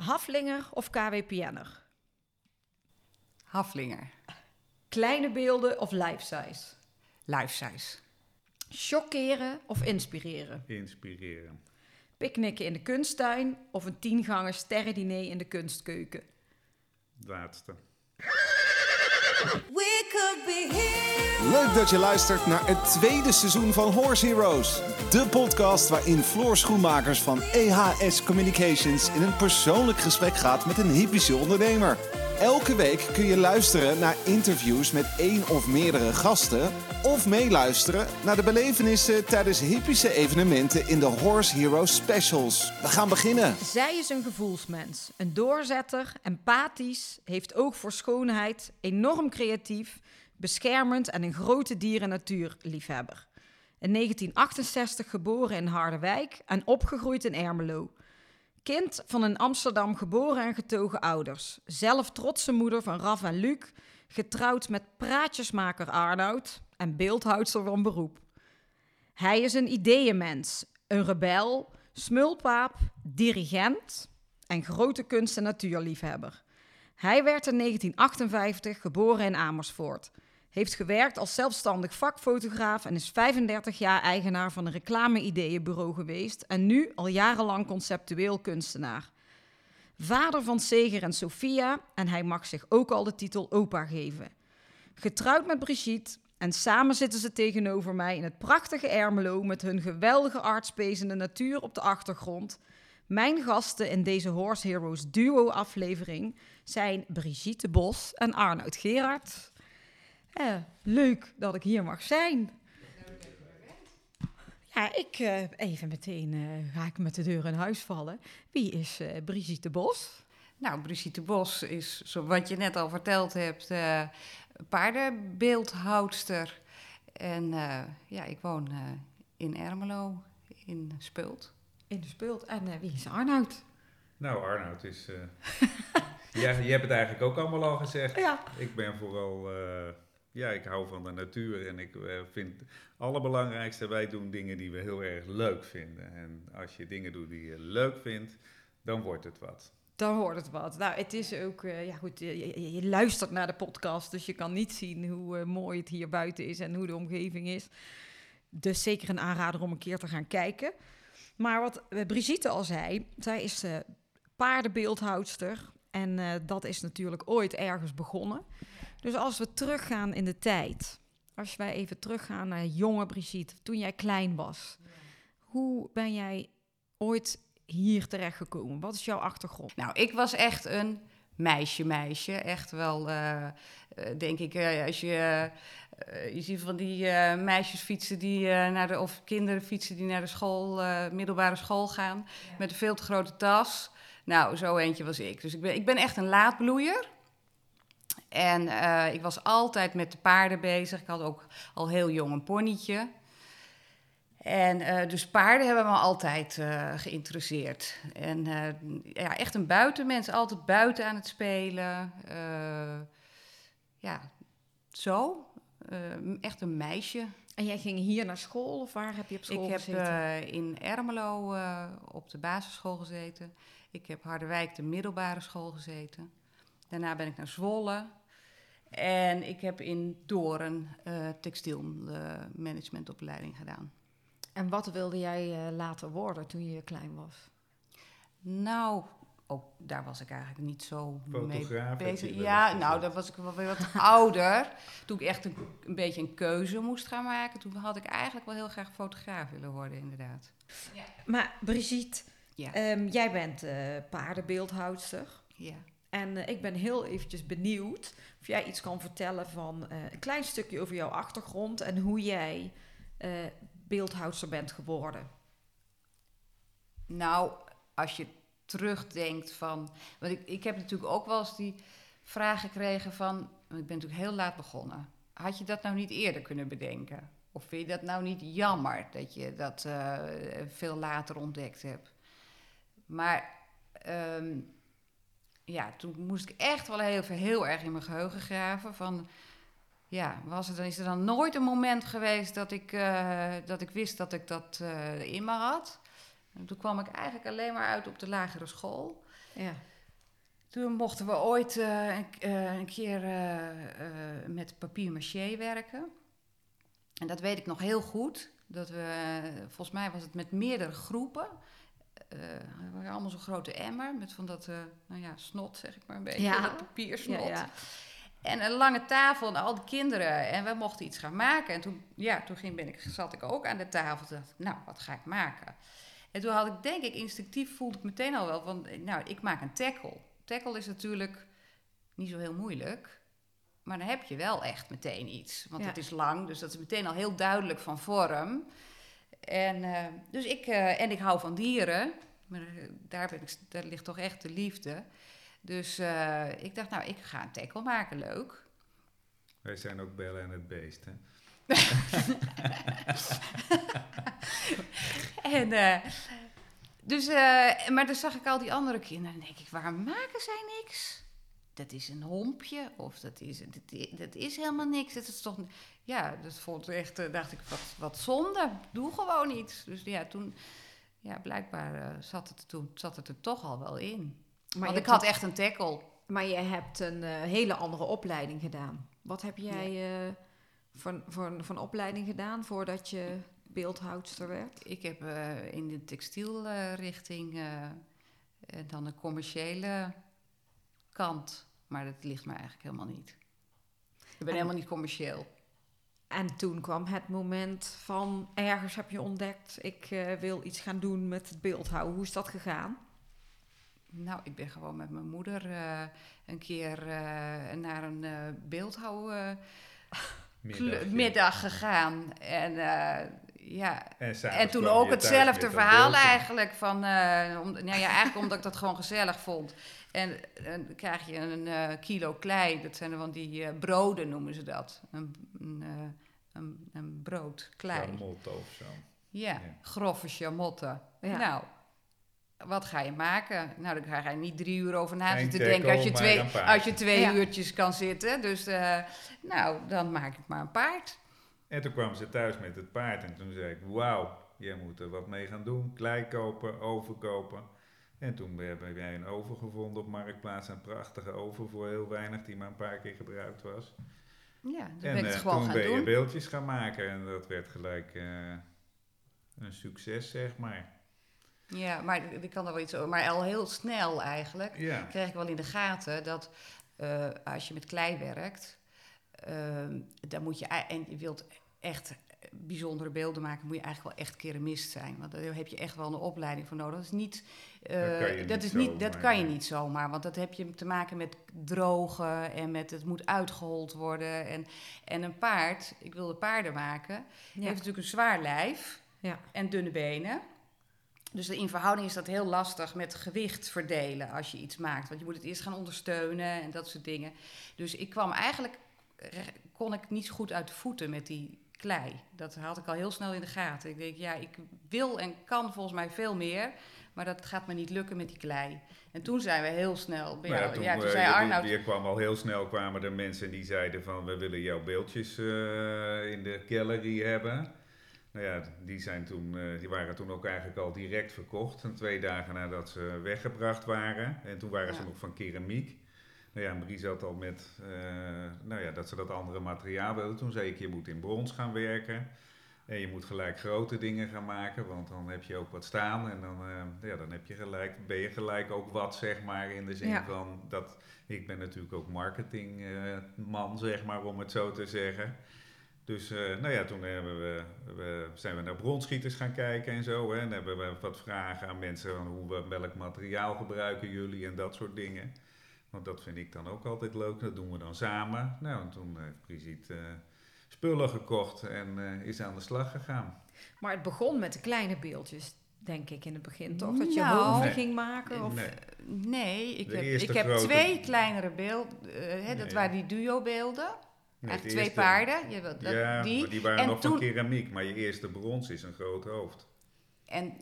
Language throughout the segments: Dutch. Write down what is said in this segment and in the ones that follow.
Haflinger of KWPN'er? Haflinger. Kleine beelden of life size? Life size. Chockeren of inspireren? Inspireren. Picknicken in de kunsttuin of een tienganger sterrendiner in de kunstkeuken? Laatste. We could be. Leuk dat je luistert naar het tweede seizoen van Horse Heroes. De podcast waarin Floor Schoenmakers van EHS Communications in een persoonlijk gesprek gaat met een hypische ondernemer. Elke week kun je luisteren naar interviews met één of meerdere gasten. Of meeluisteren naar de belevenissen tijdens hypische evenementen in de Horse Heroes Specials. We gaan beginnen. Zij is een gevoelsmens, een doorzetter, empathisch, heeft oog voor schoonheid, enorm creatief, beschermend en een grote dier- en natuurliefhebber. In 1968 geboren in Harderwijk en opgegroeid in Ermelo. Kind van een Amsterdam geboren en getogen ouders. Zelf trotse moeder van Raf en Luc. Getrouwd met praatjesmaker Arnoud en beeldhoudster van beroep. Hij is een ideeënmens, een rebel, smulpaap, dirigent en grote kunst- en natuurliefhebber. Hij werd in 1958 geboren in Amersfoort. Heeft gewerkt als zelfstandig vakfotograaf en is 35 jaar eigenaar van een reclame-ideeënbureau geweest en nu al jarenlang conceptueel kunstenaar. Vader van Seger en Sophia en hij mag zich ook al de titel opa geven. Getrouwd met Brigitte en samen zitten ze tegenover mij in het prachtige Ermelo met hun geweldige artspezende natuur op de achtergrond. Mijn gasten in deze Horse Heroes duo-aflevering zijn Brigitte Bos en Arnoud Gerard. Eh, leuk dat ik hier mag zijn. Ja, ik eh, even meteen eh, ga ik met de deur in huis vallen. Wie is eh, Brigitte Bos? Nou, Brigitte Bos is, zo wat je net al verteld hebt, eh paardenbeeldhoudster. En eh, ja, ik woon eh, in Ermelo, in Speult. In de speelt. En wie is Arnoud? Nou, Arnoud is... eh, ja, je hebt het eigenlijk ook allemaal al gezegd. Ja. Ik ben vooral... ja, ik hou van de natuur en ik eh, vind het allerbelangrijkste... wij doen dingen die we heel erg leuk vinden. En als je dingen doet die je leuk vindt, dan wordt het wat. Dan hoort het wat. Nou, het is ook, eh, ja goed, je, luistert naar de podcast, dus je kan niet zien hoe eh, mooi het hier buiten is en hoe de omgeving is. Dus zeker een aanrader om een keer te gaan kijken. Maar wat Brigitte al zei, zij is paardenbeeldhoudster. En dat is natuurlijk ooit ergens begonnen. Dus als we teruggaan in de tijd, als wij even teruggaan naar jonge Brigitte, toen jij klein was. Hoe ben jij ooit hier terechtgekomen? Wat is jouw achtergrond? Nou, ik was echt een meisje-meisje. Echt wel, eh, eh, denk ik, eh, als je... je ziet van die meisjes fietsen die naar de... of kinderen fietsen die naar de school, middelbare school gaan... met een veel te grote tas. Nou, zo eentje was ik. Dus ik ben, ik ben echt een laadbloeier. En eh, ik was altijd met de paarden bezig. Ik had ook al heel jong een ponytje. En eh, dus paarden hebben me altijd eh, geïnteresseerd. En ja, echt een buitenmens, altijd buiten aan het spelen. Ja, zo. Echt een meisje. En jij ging hier naar school of waar heb je op school ik heb gezeten? in Ermelo op de basisschool gezeten. Ik heb Harderwijk de middelbare school gezeten. Daarna ben ik naar Zwolle. En ik heb in Doorn eh textielmanagementopleiding gedaan. En wat wilde jij eh, later worden toen je klein was? Nou, ook daar was ik eigenlijk niet zo mee Fotograaf je bezig. Ja, nou, dan was ik wel weer wat ouder. Toen ik echt een, een beetje een keuze moest gaan maken, toen had ik eigenlijk wel heel graag fotograaf willen worden, inderdaad. Maar Brigitte, Ja. ehm, jij bent eh, paardenbeeldhoudster. Ja. En eh, ik ben heel eventjes benieuwd of jij iets kan vertellen van eh, een klein stukje over jouw achtergrond en hoe jij beeldhoudster bent geworden. Nou, als je terugdenkt van. Want ik, ik heb natuurlijk ook wel eens die vraag gekregen van. Want ik ben natuurlijk heel laat begonnen. Had je dat nou niet eerder kunnen bedenken? Of vind je dat nou niet jammer dat je dat veel later ontdekt hebt? Maar ehm, ja, toen moest ik echt wel even heel erg in mijn geheugen graven. Van, ja, was het, dan, is er dan nooit een moment geweest dat ik, eh, dat ik wist dat ik dat eh, in me had? En toen kwam ik eigenlijk alleen maar uit op de lagere school. Ja. Toen mochten we ooit eh, een, een keer met papier maché werken. En dat weet ik nog heel goed. Dat we, volgens mij was het met meerdere groepen. We waren allemaal zo'n grote emmer met van dat, eh, nou ja, snot zeg ik maar een beetje. Ja. Dat papiersnot. Ja, ja. En een lange tafel en al die kinderen. En we mochten iets gaan maken. En toen, ja, toen ging, ben ik, zat ik ook aan de tafel. Toen dacht ik, nou, wat ga ik maken? En toen had ik, denk ik, instinctief voelde ik meteen al wel van... Nou, ik maak een tackle. Tackle is natuurlijk niet zo heel moeilijk. Maar dan heb je wel echt meteen iets. Want Ja. het is lang, dus dat is meteen al heel duidelijk van vorm. En, eh, dus ik, eh, en ik hou van dieren. Maar eh, daar, ben ik, daar ligt toch echt de liefde. Dus ik dacht, nou, ik ga een tackle maken, leuk. Wij zijn ook bellen en het beest, hè? En, dus, maar dan zag ik al die andere kinderen en denk ik, waarom maken zij niks? Dat is een hompje of dat is, dat is helemaal niks. Dat is toch, ja, dat vond ik echt, eh, dacht ik, wat, wat zonde. Doe gewoon iets. Dus ja, toen, ja, blijkbaar eh, zat, het, toen zat het er toch al wel in. Maar Want ik had echt een tackle. Maar je hebt een eh, hele andere opleiding gedaan. Wat heb jij voor, voor een opleiding gedaan voordat je beeldhoudster werd? Ik heb in de textielrichting en dan een commerciële kant. Maar dat ligt me eigenlijk helemaal niet. Ik ben En- helemaal niet commercieel. En toen kwam het moment van ergens heb je ontdekt, ik eh, wil iets gaan doen met het beeldhouden. Hoe is dat gegaan? Nou, ik ben gewoon met mijn moeder eh, een keer eh, naar een eh beeldhouwmiddag Middagje. middag gegaan. En eh, ja, En, toen ook hetzelfde verhaal eigenlijk. Van, eh, om, nou ja, eigenlijk omdat ik dat gewoon gezellig vond. En, en dan krijg je een eh, kilo klei. Dat zijn van die eh, broden noemen ze dat. Een, een, eh, een, een brood, klei. Ramotte of zo. Ja, Ja. grove chamotte. Ja. Nou, wat ga je maken? Nou, daar ga je niet drie uur over na zitten denken als je twee, als je twee Ja. uurtjes kan zitten. Dus, eh, nou, dan maak ik maar een paard. En toen kwam ze thuis met het paard en toen zei ik, wauw, jij moet er wat mee gaan doen. Klei kopen, oven kopen. En toen hebben wij een oven gevonden op Marktplaats. Een prachtige oven voor heel weinig, die maar een paar keer gebruikt was. Ja, dan en ben ik het gewoon toen gaan ben je doen. beeldjes gaan maken en dat werd gelijk eh, een succes, zeg maar. Ja, maar ik kan er wel iets over. Maar al heel snel eigenlijk Ja, kreeg ik wel in de gaten dat eh, als je met klei werkt, dan moet je en je wilt echt bijzondere beelden maken, moet je eigenlijk wel echt keramist zijn. Want daar heb je echt wel een opleiding voor nodig. Dat is niet, eh, Dat kan je dat niet is niet, dat zomaar, kan je niet zomaar, want dat heb je te maken met drogen en met het moet uitgehold worden. En, en een paard, ik wilde paarden maken, Ja. heeft natuurlijk een zwaar lijf Ja. en dunne benen. Dus in verhouding is dat heel lastig met gewicht verdelen als je iets maakt. Want je moet het eerst gaan ondersteunen en dat soort dingen. Dus ik kwam eigenlijk, kon ik niet zo goed uit de voeten met die klei. Dat had ik al heel snel in de gaten. Ik denk, ja, ik wil en kan volgens mij veel meer. Maar dat gaat me niet lukken met die klei. En toen zijn we heel snel. bij jou- toen, ja, toen eh, zei je- Arnoud. Je kwam al heel snel, kwamen er mensen die zeiden van, we willen jouw beeldjes eh, in de gallery hebben. Nou ja, die, zijn toen, eh, die waren toen ook eigenlijk al direct verkocht. En twee dagen nadat ze weggebracht waren. En toen waren ze Ja. nog van keramiek. Nou ja, Marie zat al met, eh, nou ja, dat ze dat andere materiaal wilden. Toen zei ik, je moet in brons gaan werken. En je moet gelijk grote dingen gaan maken, want dan heb je ook wat staan. En dan, eh, ja, dan heb je gelijk, ben je gelijk ook wat, zeg maar, in de zin Ja. van dat... Ik ben natuurlijk ook marketingman, zeg maar, om het zo te zeggen. Dus eh, nou ja, toen hebben we, we, zijn we naar bronschieters gaan kijken en zo. Hè, en hebben we wat vragen aan mensen van hoe we, welk materiaal gebruiken jullie en dat soort dingen. Want dat vind ik dan ook altijd leuk. Dat doen we dan samen. Nou, en toen heeft Brigitte eh, spullen gekocht en eh, is aan de slag gegaan. Maar het begon met de kleine beeldjes, denk ik in het begin toch? Dat je Nou, hoofden Nee. ging maken? Of... Nee. Nee, ik De heb, ik heb grote- twee kleinere beelden. eh, hè, dat Nee. waren die duo-beelden. Nee, Eigenlijk het twee eerste- paarden. Je, dat, ja, die. maar die waren En nog toen- van keramiek. Maar je eerste brons is een groot hoofd. En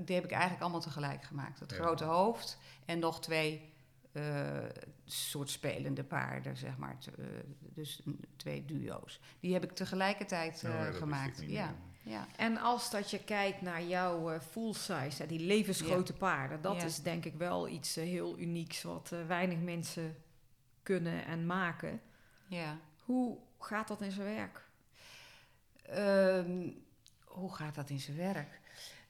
die heb ik eigenlijk allemaal tegelijk gemaakt. Het Ja. grote hoofd en nog twee eh, soort spelende paarden, zeg maar. T- eh, dus twee duo's. Die heb ik tegelijkertijd Oh, eh, ja, gemaakt. Ja. ja. En als dat je kijkt naar jouw eh, full size, die levensgrote paarden, dat Ja. is denk ik wel iets heel unieks wat eh, weinig mensen kunnen en maken. ja. Hoe gaat dat in zijn werk? Ehm, hoe gaat dat in zijn werk?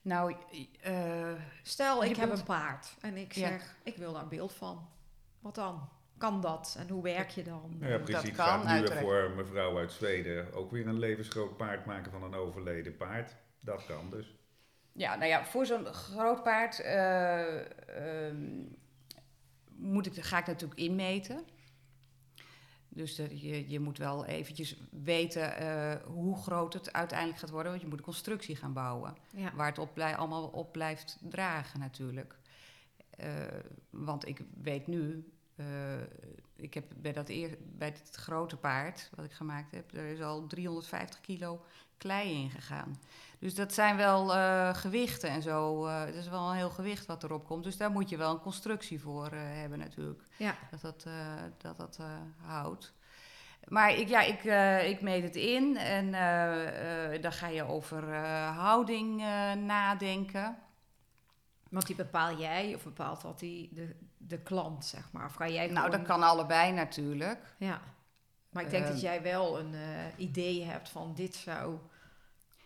Nou, eh, Stel, ik heb een paard en ik Ja. zeg, ik wil daar een beeld van. Wat dan? Kan dat? En hoe werk je dan? Nou ja, Dat Brigitte kan, gaat nu uiteraard. voor mevrouw uit Zweden ook weer een levensgroot paard maken van een overleden paard. Dat kan dus. Ja, nou ja, voor zo'n groot paard eh, ehm, moet ik, ga ik natuurlijk inmeten. Dus dat je, je moet wel eventjes weten eh, hoe groot het uiteindelijk gaat worden. Want je moet een constructie gaan bouwen. Ja. Waar het op blij- allemaal op blijft dragen natuurlijk. Eh, want ik weet nu, ik heb bij dat eer, bij het grote paard wat ik gemaakt heb, er is al 350 kilo klei in gegaan. Dus dat zijn wel eh, gewichten en zo. eh, het is wel een heel gewicht wat erop komt. Dus daar moet je wel een constructie voor eh, hebben natuurlijk. Ja. Dat dat, eh, dat, dat eh, houdt. Maar ik, ja, ik, eh, ik meet het in en eh, eh, dan ga je over eh, houding eh, nadenken. Want die bepaal jij of bepaalt dat die, de, de klant, zeg maar? Of jij Nou, dat kan allebei natuurlijk. Ja. Maar ik denk Ehm. dat jij wel een eh, idee hebt van dit zou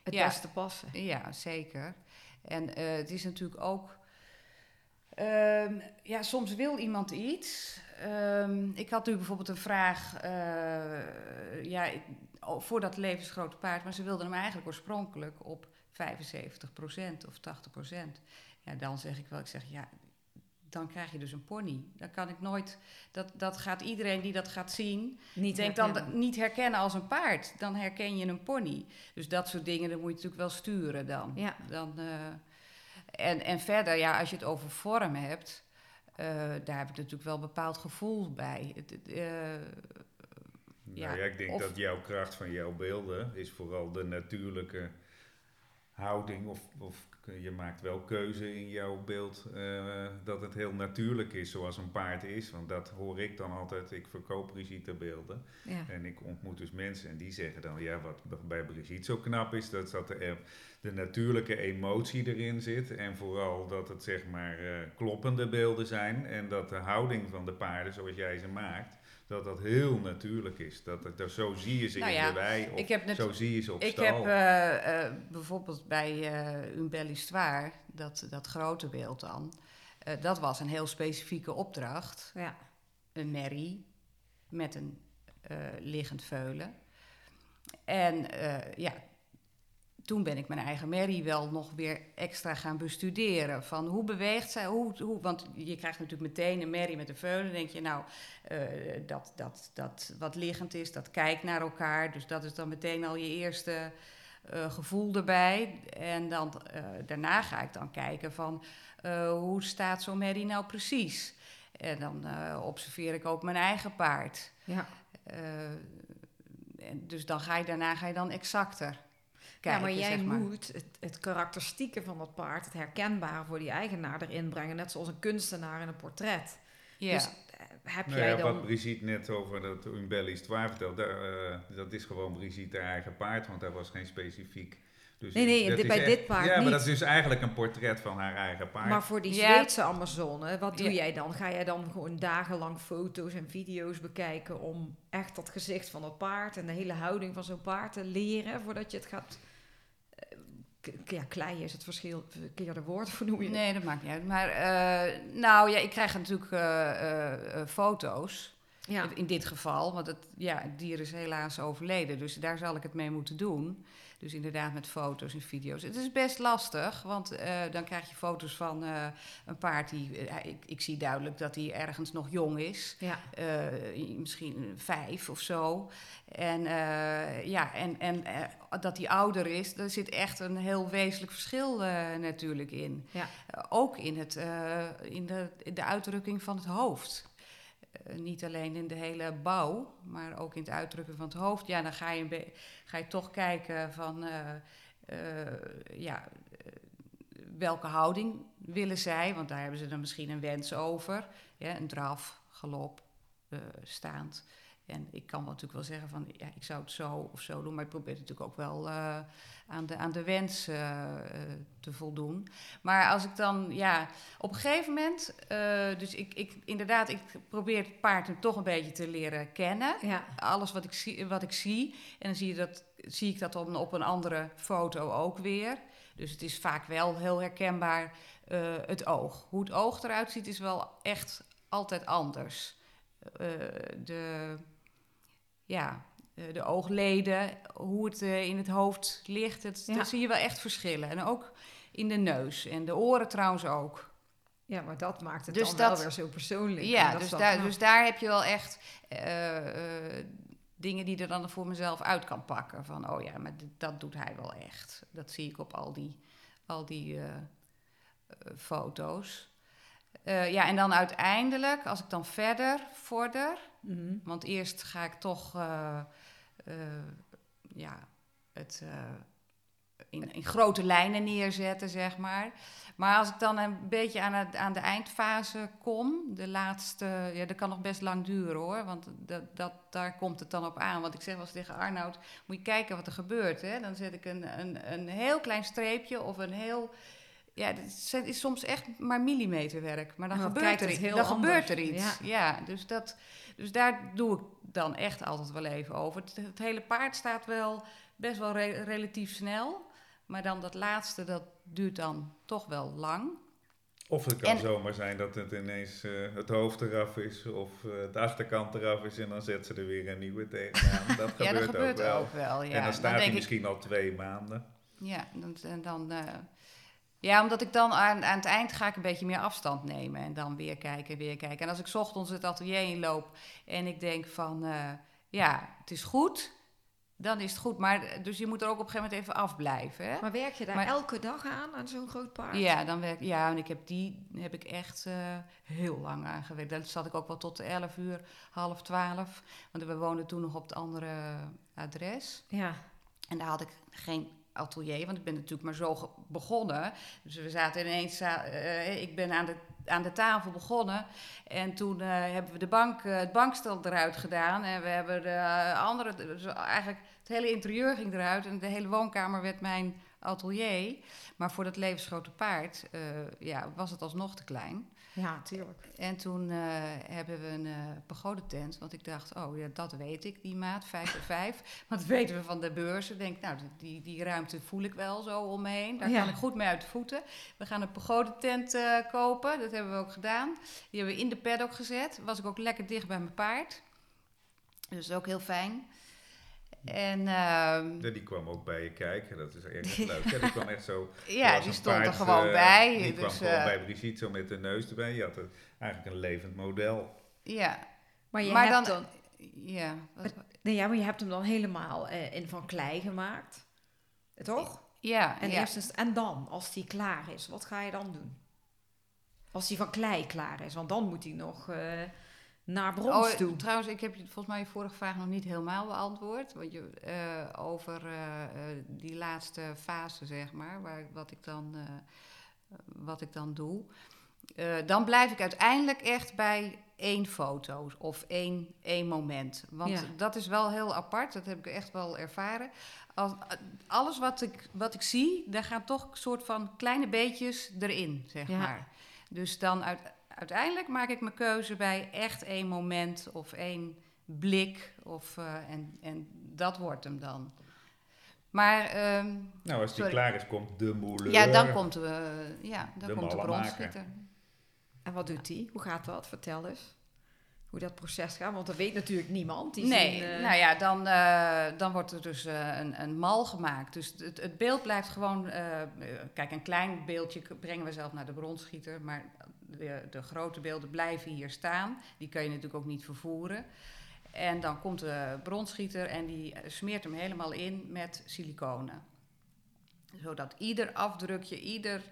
het Ja. beste passen. Ja, zeker. En eh, het is natuurlijk ook. ehm, ja, soms wil iemand iets. Ehm, ik had nu bijvoorbeeld een vraag. eh, ja, ik- oh, voor dat levensgrote paard. Maar ze wilden hem eigenlijk oorspronkelijk op 75% of 80%. Ja, dan zeg ik wel, ik zeg ja. Dan krijg je dus een pony. Dan kan ik nooit. Dat, dat gaat iedereen die dat gaat zien. Niet Denk dan herkennen. niet herkennen als een paard. Dan herken je een pony. Dus dat soort dingen, dat moet je natuurlijk wel sturen dan. Ja. dan eh, en, en verder, ja, als je het over vorm hebt, eh, daar heb ik natuurlijk wel een bepaald gevoel bij. Eh, Ja, Nou ja, ik denk of- dat jouw kracht van jouw beelden is vooral de natuurlijke houding. Of, of je maakt wel keuze in jouw beeld eh, dat het heel natuurlijk is zoals een paard is. Want dat hoor ik dan altijd. Ik verkoop Brigitte beelden. Ja. En ik ontmoet dus mensen en die zeggen dan, ja, wat bij Brigitte zo knap is, dat, dat er de natuurlijke emotie erin zit. En vooral dat het zeg maar eh, kloppende beelden zijn. En dat de houding van de paarden, zoals jij ze maakt, dat dat heel natuurlijk is. Dat, dat zo zie je ze Nou in ja, de wei, of ik net- zo zie je ze op ik stal. heb eh, eh, bijvoorbeeld bij eh Un Belle Histoire, dat, dat grote beeld dan, eh, dat was een heel specifieke opdracht. Ja. Een merrie met een eh, liggend veulen. En eh, ja, toen ben ik mijn eigen merrie wel nog weer extra gaan bestuderen. Van hoe beweegt zij? Hoe, hoe, want je krijgt natuurlijk meteen een merrie met een veulen. Dan denk je, nou, eh, dat, dat, dat wat liggend is, dat kijkt naar elkaar. Dus dat is dan meteen al je eerste eh, gevoel erbij. En dan, eh, daarna ga ik dan kijken van hoe staat zo'n merrie nou precies? En dan observeer ik ook mijn eigen paard. Ja. En dus dan ga je daarna ga je dan exacter kijken, ja, maar jij zeg maar. moet het, het karakteristieke van dat paard, het herkenbare voor die eigenaar erin brengen. Net zoals een kunstenaar in een portret. Ja. Dus eh, heb Nou jij ja, dan... wat Brigitte net over dat Un Belle Histoire daar, eh, dat is gewoon Brigitte haar eigen paard, want daar was geen specifiek... Dus Nee, nee, dit- bij dit paard Ja, maar dat is dus eigenlijk een portret van haar eigen paard. Maar voor die Ja. Zweedse Amazone, wat doe Ja. jij dan? Ga jij dan gewoon dagenlang foto's en video's bekijken om echt dat gezicht van dat paard en de hele houding van zo'n paard te leren voordat je het gaat... Ja, klei is het verschil, verkeerde woord voor noem je het? Nee, dat maakt niet uit. Maar eh, nou ja, ik krijg natuurlijk eh, eh, foto's. Ja. In dit geval, want het, ja, het dier is helaas overleden. Dus daar zal ik het mee moeten doen. Dus inderdaad met foto's en video's. Het is best lastig, want eh, dan krijg je foto's van eh, een paard die... eh, ik, ik zie duidelijk dat hij ergens nog jong is. Ja. Misschien vijf of zo. En, ja, en, en dat hij ouder is, daar zit echt een heel wezenlijk verschil natuurlijk in. Ja. Ook in, het, in, de, in de uitdrukking van het hoofd. Eh, niet alleen in de hele bouw, maar ook in het uitdrukken van het hoofd. Ja, dan ga je, ga je toch kijken van eh, eh, ja, welke houding willen zij, want daar hebben ze dan misschien een wens over. Een draf, galop, staand. En ik kan wel natuurlijk wel zeggen van, ja, ik zou het zo of zo doen, maar ik probeer natuurlijk ook wel eh, aan, de, aan de wens eh, eh, te voldoen. Maar als ik dan, ja, op een gegeven moment, dus ik, ik, inderdaad, ik probeer het paard toch een beetje te leren kennen. Ja. Alles wat ik zie, wat ik zie en dan zie, je dat, zie ik dat dan op een andere foto ook weer. Dus het is vaak wel heel herkenbaar het oog. Hoe het oog eruit ziet is wel echt altijd anders. De, ja, eh, de oogleden, hoe het eh, in het hoofd ligt, het, Ja. daar zie je wel echt verschillen. En ook in de neus en de oren trouwens ook. ja, maar dat maakt het Dus dan dat- wel weer zo persoonlijk. Ja, dat dus daar, dus daar heb je wel echt eh, dingen die er dan voor mezelf uit kan pakken. Van, oh ja, maar dat doet hij wel echt. Dat zie ik op al die, al die foto's. Ja, en dan uiteindelijk, als ik dan verder vorder... Mhm. Want eerst ga ik toch eh, eh, ja, het eh, in, in grote lijnen neerzetten, zeg maar. Maar als ik dan een beetje aan, het, aan de eindfase kom, de laatste, ja, dat kan nog best lang duren hoor, want dat, dat, daar komt het dan op aan. Want ik zeg wel eens tegen Arnoud, moet je kijken wat er gebeurt. Hè? Dan zet ik een, een, een heel klein streepje of een heel... Ja, het is, soms echt maar millimeterwerk, maar dan, gebeurt er, heel dan anders. gebeurt er iets. Ja. Ja, dus, dat, dus daar doe ik dan echt altijd wel even over. Het, het hele paard staat wel best wel re- relatief snel. Maar dan dat laatste, dat duurt dan toch wel lang. Of het kan En- zomaar zijn dat het ineens eh, het hoofd eraf is of eh, de achterkant eraf is en dan zet ze er weer een nieuwe tegenaan. Dat ja, gebeurt, dat gebeurt ook wel. ook wel. Ja. en dan staat hij denk ik, misschien al twee maanden. Ja, dan, en dan, eh, ja, omdat ik dan aan, aan het eind ga ik een beetje meer afstand nemen. En dan weer kijken, weer kijken. En als ik 's ochtends het atelier inloop en ik denk van, eh, ja, het is goed, dan is het goed. Maar eh, dus je moet er ook op een gegeven moment even afblijven. Hè? Maar werk je daar Maar- elke dag aan, aan zo'n groot paard? Ja, dan werk, ja, en ik heb die heb ik echt eh, heel lang aan gewerkt. Daar zat ik ook wel tot de 11 uur, half 12. Want we woonden toen nog op het andere adres. Ja. En daar had ik geen atelier, want ik ben natuurlijk maar zo begonnen. Dus we zaten ineens, za- eh, ik ben aan de, aan de tafel begonnen. En toen eh, hebben we de bank, eh, het bankstel eruit gedaan. En we hebben de eh, andere, dus eigenlijk het hele interieur ging eruit. En de hele woonkamer werd mijn atelier. Maar voor dat levensgrote paard eh, ja, was het alsnog te klein. Ja, tuurlijk. En toen eh, hebben we een eh pagodetent. Want ik dacht, oh ja, dat weet ik, die maat, 5 bij 5. Want dat weten we van de beurzen. Denk, nou, die, die ruimte voel ik wel zo om me heen. Daar Ja. kan ik goed mee uit de voeten. We gaan een pagodetent eh kopen. Dat hebben we ook gedaan. Die hebben we in de paddock gezet. Was ik ook lekker dicht bij mijn paard. Dus ook heel fijn. En ehm, Ja, die kwam ook bij je kijken, dat is echt leuk. Ja, die kwam echt zo... ja, die stond er gewoon eh, bij. Die kwam dus, gewoon eh, bij Brigitte zo met de neus erbij. Je had er eigenlijk een levend model. Ja, Maar je Maar hebt dan- dan... ja. wat- Nee, ja, maar je hebt hem dan helemaal eh, in van klei gemaakt. Toch? ja, En, ja. eerst eens- en dan, als die klaar is, wat ga je dan doen? Als die van klei klaar is, want dan moet hij nog eh, naar brons Oh, toe. trouwens, ik heb je volgens mij je vorige vraag nog niet helemaal beantwoord. Want je, eh, over eh, eh, die laatste fase, zeg maar, waar, wat, ik dan, wat ik dan doe. Dan blijf ik uiteindelijk echt bij één foto of één, één moment. Want Ja. dat is wel heel apart, dat heb ik echt wel ervaren. Als, alles wat ik, wat ik zie, daar gaan toch een soort van kleine beetjes erin, zeg Ja. maar. Dus dan uit, uiteindelijk maak ik mijn keuze bij echt één moment of één blik. Of, eh, en, en dat wordt hem dan. Maar ehm, Nou, als die Sorry. klaar is, komt de mouleur. ja, dan komt de, ja, dan De komt de bronsgitter. En wat doet die? Hoe gaat dat? Vertel eens. Hoe dat proces gaat, want dat weet natuurlijk niemand. Die Nee, zien, eh, nou ja, dan, eh, dan wordt er dus eh, een, een mal gemaakt. Dus het, het beeld blijft gewoon... eh, eh, kijk, een klein beeldje brengen we zelf naar de bronsgieter. Maar de, de grote beelden blijven hier staan. Die kan je natuurlijk ook niet vervoeren. En dan komt de bronsgieter en die smeert hem helemaal in met siliconen. Zodat ieder afdrukje, ieder,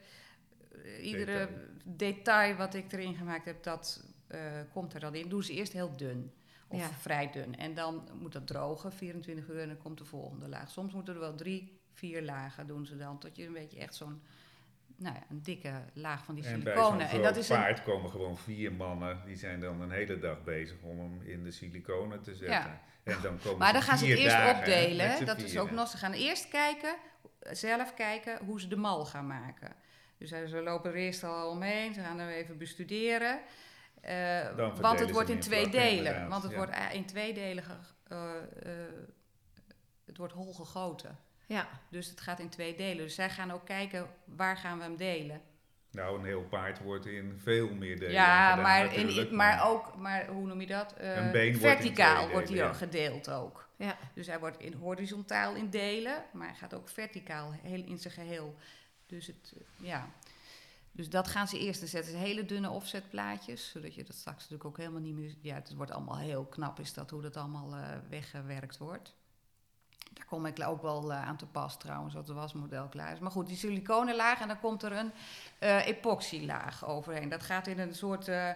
eh, iedere Detail. detail wat ik erin gemaakt heb, dat eh, komt er dan in. Doen ze eerst heel dun. Of Ja. vrij dun. En dan moet dat drogen, 24 uur, en dan komt de volgende laag. Soms moeten er wel drie, vier lagen doen ze dan. Tot je een beetje echt zo'n nou ja, een dikke laag van die En siliconen. En groot dat is een, paard komen gewoon vier mannen, die zijn dan een hele dag bezig om hem in de siliconen te zetten. Ja. En dan komen maar dan gaan ze het eerst opdelen. Dat is ook nog. Ze gaan eerst kijken, zelf kijken hoe ze de mal gaan maken. Dus eh, ze lopen er eerst al omheen, ze gaan er even bestuderen. Eh, want het wordt hem in twee delen. Want het ja. wordt eh, in twee delen. ge- eh, eh, het wordt hol gegoten. Ja. Dus het gaat in twee delen. Dus zij gaan ook kijken waar gaan we hem delen. Nou, een heel paard wordt in veel meer delen ja, gedaan maar, in, maar ook, maar hoe noem je dat? Een been wordt in verticaal wordt hij gedeeld ook. Ja. Dus hij wordt in horizontaal in delen, maar hij gaat ook verticaal heel in zijn geheel. Dus, het, eh, ja. dus dat gaan ze eerst. Dan zetten ze hele dunne offsetplaatjes, zodat je dat straks natuurlijk ook helemaal niet meer... Ja, het wordt allemaal heel knap, is dat hoe dat allemaal eh, weggewerkt wordt. Kom ik ook wel eh, aan te pas trouwens, wat er was model klaar is. Maar goed, die siliconenlaag en dan komt er een eh epoxylaag overheen. Dat gaat in een soort... eh,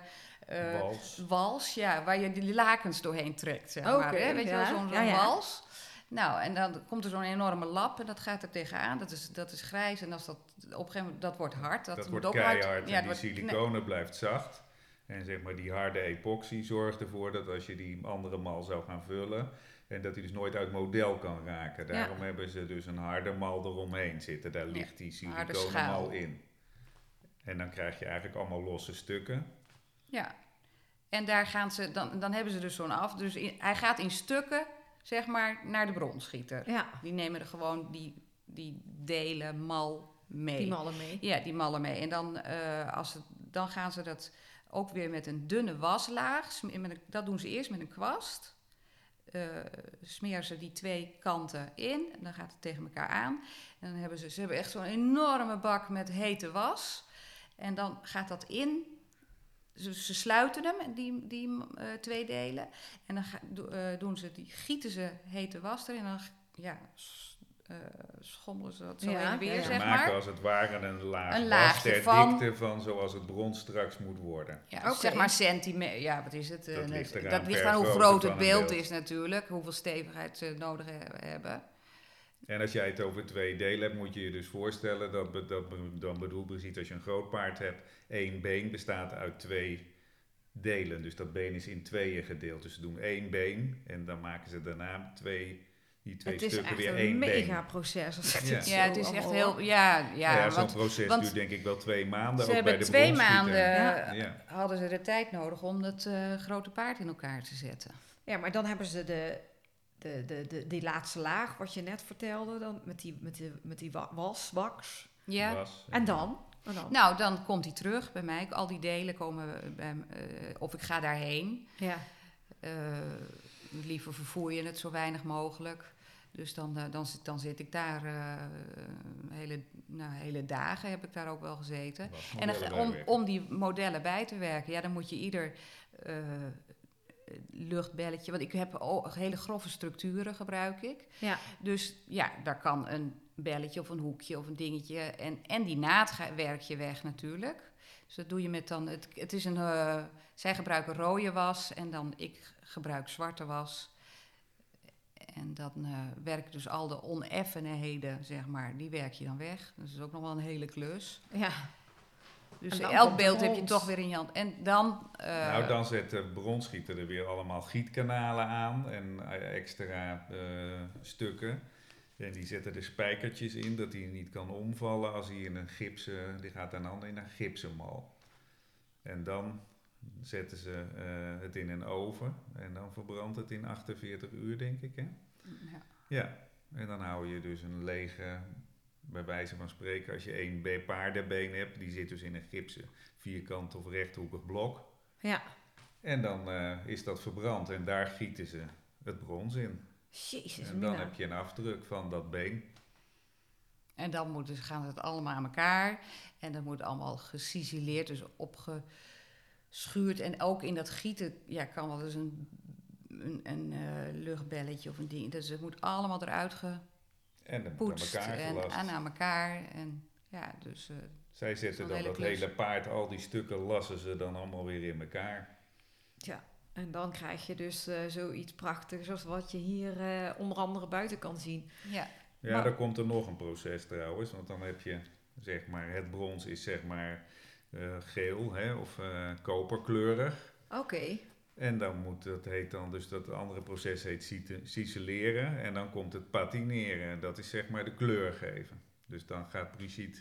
Wals. wals, ja, waar je die lakens doorheen trekt, zeg Oké, maar. Hè? Weet je wel, ja. zo'n Ja, ja. wals. Nou, en dan komt er zo'n enorme lap en dat gaat er tegenaan. Dat is, dat is grijs en als dat op een gegeven moment, dat wordt hard. Dat, Dat, moet wordt ook keihard hard. en Ja, het die wordt- nee. siliconen blijft zacht. En zeg maar die harde epoxy zorgt ervoor dat als je die andere mal zou gaan vullen... en dat hij dus nooit uit model kan raken. Daarom hebben ze dus een harde mal eromheen zitten. Daar ligt die siliconenmal schaal. in. En dan krijg je eigenlijk allemaal losse stukken. Ja. En daar gaan ze, dan, dan hebben ze dus zo'n af. Dus in- hij gaat in stukken, zeg maar, naar de bronschieter. Ja. Die nemen er gewoon die, die delen mal mee. Die mallen mee. Ja, die mallen mee. En dan, eh, als het, dan gaan ze dat ook weer met een dunne waslaag. sm- met een- dat doen ze eerst met een kwast. Eh smeren ze die twee kanten in. En dan gaat het tegen elkaar aan. En dan hebben ze, ze hebben echt zo'n enorme bak met hete was. En dan gaat dat in. Ze, sluiten hem, die, die eh, twee delen. En dan eh, doen ze die, gieten ze hete was erin. En dan ja, eh, schommelen ze dat zo Ja, heen weer, ja, ja. Ze zeg maken maar. als het ware een laag Een was laagje ter van- dikte van zoals het brons straks moet worden. Ja, zeg maar centimeter. Ja, wat is het? Dat Eh, ligt net- eraan dat ligt per aan hoe groot het beeld beeld. is natuurlijk. Hoeveel stevigheid ze nodig he- hebben. En als jij het over twee delen hebt, moet je je dus voorstellen dat, be- dat be- dan bedoel precies als je een groot paard hebt, één been bestaat uit twee delen. Dus dat been is in tweeën gedeeld. Dus ze doen één been en dan maken ze daarna twee, die twee Het is stukken echt weer een één mega been. proces. Als ik Ja. dit Ja, zo het is echt heel... Ja, Ja, ja, zo'n want proces want duurt denk ik wel twee maanden. ze ook hebben bij de twee maanden... Ja. Ja. hadden ze de tijd nodig om dat eh, grote paard in elkaar te zetten. Ja, maar dan hebben ze de, de, de, de, die laatste laag, wat je net vertelde, dan met die, met die, met die wa- was, wax. Ja. Was. En dan? En dan? Nou, dan komt hij terug bij mij. Al die delen komen bij m- eh, Of ik ga daarheen. Ja. Eh, liever vervoer je het zo weinig mogelijk. Dus dan, eh, dan, zit, dan zit ik daar eh, hele, nou, hele dagen heb ik daar ook wel gezeten. En dan, om, om die modellen bij te werken, ja, dan moet je ieder eh, luchtbelletje. Want ik heb hele grove structuren gebruik ik. Ja. Dus ja, daar kan een belletje of een hoekje of een dingetje. En, en die naad ga- werk je weg natuurlijk. Dus dat doe je met dan. Het, het is een. zij gebruiken rode was en dan ik gebruik zwarte was. En dan eh werk dus al de oneffenheden, zeg maar, die werk je dan weg. Dat is ook nog wel een hele klus. Ja. Dus elk beeld heb je toch weer in je hand. En dan. eh, nou, dan zet de bronschieter er weer allemaal gietkanalen aan en eh, extra eh, stukken. En die zetten er spijkertjes in, dat hij niet kan omvallen als hij in een gipsen, die gaat dan in een gipsenmal. En dan zetten ze eh, het in een oven en dan verbrandt het in 48 uur, denk ik. Hè? ja. Ja, en dan hou je dus een lege, bij wijze van spreken, als je één be- paardenbeen hebt, die zit dus in een gipsen vierkant of rechthoekig blok. Ja. En dan eh, is dat verbrand en daar gieten ze het brons in. Jezus, En dan Mina. heb je een afdruk van dat been. En dan moeten, gaan het allemaal aan elkaar. En dat moet allemaal gecisileerd, dus opgeschuurd. En ook in dat gieten ja, kan wel eens een, een, een eh, luchtbelletje of een ding. Dus het moet allemaal eruit En dan aan gepoetst elkaar en, gelast. en aan elkaar. En ja, dus eh, Zij zetten dan hele dat klus. hele paard, al die stukken lassen ze dan allemaal weer in elkaar. Ja. En dan krijg je dus eh, zoiets prachtigs als wat je hier eh, onder andere buiten kan zien. ja. Ja, Maar- dan komt er nog een proces trouwens, want dan heb je zeg maar, het brons is zeg maar geel hè, of eh, koperkleurig. Oké. En dan moet, dat heet dan, dus dat andere proces heet ciseleren. En dan komt het patineren. Dat is zeg maar de kleur geven. Dus dan gaat Brigitte,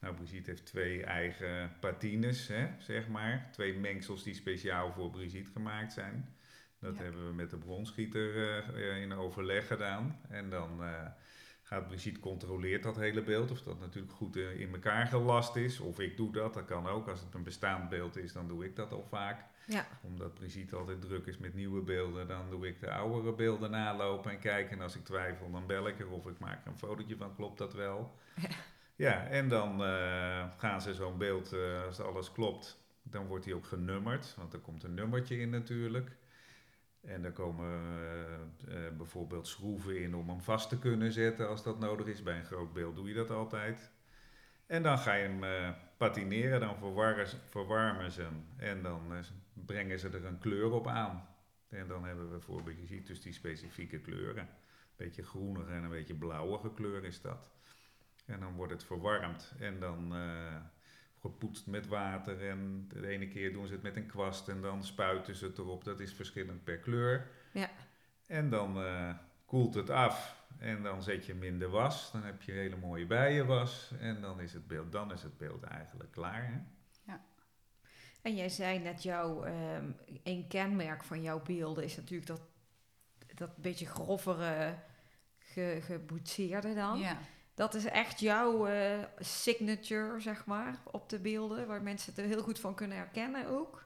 nou Brigitte heeft twee eigen patines, hè, zeg maar. Twee mengsels die speciaal voor Brigitte gemaakt zijn. Dat Ja. hebben we met de bronschieter eh, eh, in overleg gedaan. En dan eh, gaat Brigitte controleert dat hele beeld. Of dat natuurlijk goed eh, in elkaar gelast is. Of ik doe dat, dat kan ook. Als het een bestaand beeld is, dan doe ik dat al vaak Ja. omdat Brigitte altijd druk is met nieuwe beelden, dan doe ik de oudere beelden nalopen en kijken. En als ik twijfel, dan bel ik er of ik maak er een fotootje van, klopt dat wel? Ja, en dan eh, gaan ze zo'n beeld, eh, als alles klopt, dan wordt die ook genummerd, want er komt een nummertje in natuurlijk. En er komen eh, eh, bijvoorbeeld schroeven in om hem vast te kunnen zetten als dat nodig is. Bij een groot beeld doe je dat altijd. En dan ga je hem eh, patineren, dan verwarren, verwarmen ze hem. En dan brengen ze er een kleur op aan. En dan hebben we voor Brigitte dus die specifieke kleuren. Een beetje groenige en een beetje blauwige kleur is dat. En dan wordt het verwarmd en dan gepoetst met water. En de ene keer doen ze het met een kwast en dan spuiten ze het erop. Dat is verschillend per kleur. Ja. En dan eh, koelt het af en dan zet je hem in de was. Dan heb je hele mooie bijenwas en dan is het beeld, dan is het beeld eigenlijk klaar. Hè? En jij zei net, jouw, ehm, een kenmerk van jouw beelden is natuurlijk dat, dat beetje grovere, ge, geboetseerde dan. Ja. Dat is echt jouw eh, signature, zeg maar, op de beelden, waar mensen het er heel goed van kunnen herkennen ook.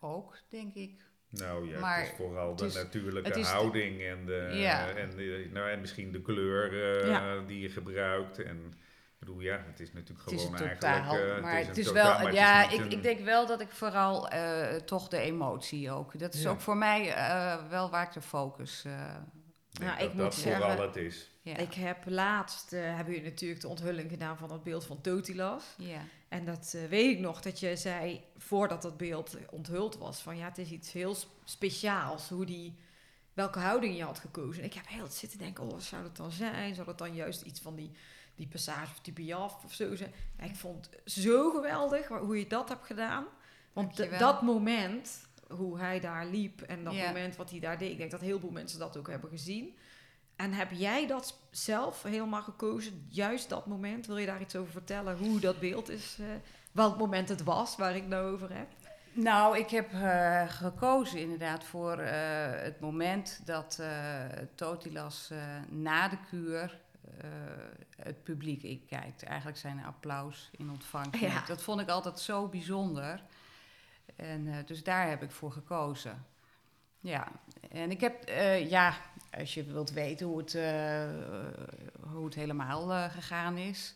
Ook, denk ik. Nou ja, Maar het is vooral de het is- natuurlijke de- houding en, de, Ja. en, de, nou, en misschien de kleur eh, Ja. die je gebruikt. En ik bedoel, ja, het is natuurlijk Het is gewoon een eigenlijk... eh, maar een het is totaal, wel, maar het ja, is niet ik, een- ik denk wel dat ik vooral eh, toch de emotie ook. Dat is Ja. ook voor mij eh, wel waar ik de focus. eh, denk Nou, dat ik dat moet vooral zeggen- het is. Ja. Ik heb laatst, eh hebben jullie natuurlijk de onthulling gedaan van het beeld van Totilas. ja. En dat eh, weet ik nog, dat je zei, voordat dat beeld onthuld was, van ja, het is iets heel sp- speciaals, hoe die, welke houding je had gekozen. En ik heb heel het zitten denken, oh, wat zou dat dan zijn? Zou dat dan juist iets van die, die passage of die piaf of zo zijn? Ik vond het zo geweldig hoe je dat hebt gedaan. Want dat moment, hoe hij daar liep en dat moment wat hij daar deed, ik denk dat heel veel mensen dat ook hebben gezien. En heb jij dat zelf helemaal gekozen, juist dat moment? Wil je daar iets over vertellen, hoe dat beeld is, eh, welk moment het was waar ik nou over heb? Nou, ik heb eh, gekozen inderdaad voor eh, het moment dat Totilas na de kuur het publiek in kijkt. Eigenlijk zijn applaus in ontvangst. Ja. Dat vond ik altijd zo bijzonder. En dus daar heb ik voor gekozen. Ja, en ik heb, eh, ja, als je wilt weten hoe het, eh, hoe het helemaal eh, gegaan is.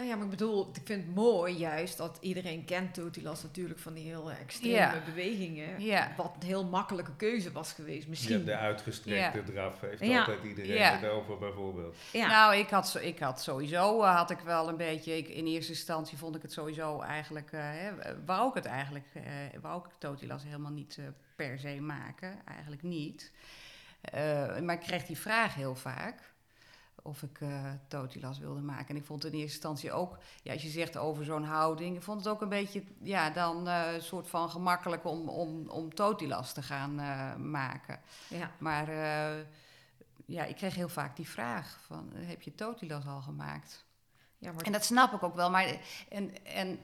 Nou ja, maar ik bedoel, ik vind het mooi juist dat iedereen kent Totilas natuurlijk van die heel extreme Ja. bewegingen. Ja. Wat een heel makkelijke keuze was geweest misschien. hebt de uitgestrekte draf, heeft Ja. altijd iedereen Ja. het over bijvoorbeeld. ja. Nou, ik had, zo- ik had sowieso, eh, had ik wel een beetje, ik, in eerste instantie vond ik het sowieso eigenlijk, hè, wou ik het eigenlijk, eh, wou ik Totilas helemaal niet eh, per se maken, eigenlijk niet. Eh, maar ik kreeg die vraag heel vaak of ik eh Totilas wilde maken. En ik vond het in eerste instantie ook, ja, als je zegt over zo'n houding, ik vond het ook een beetje, ja, dan eh, een soort van gemakkelijk om, om, om Totilas te gaan eh, maken. ja. Maar ja, ik kreeg heel vaak die vraag van, heb je Totilas al gemaakt? ja, maar En dat snap ik ook wel. Maar en, en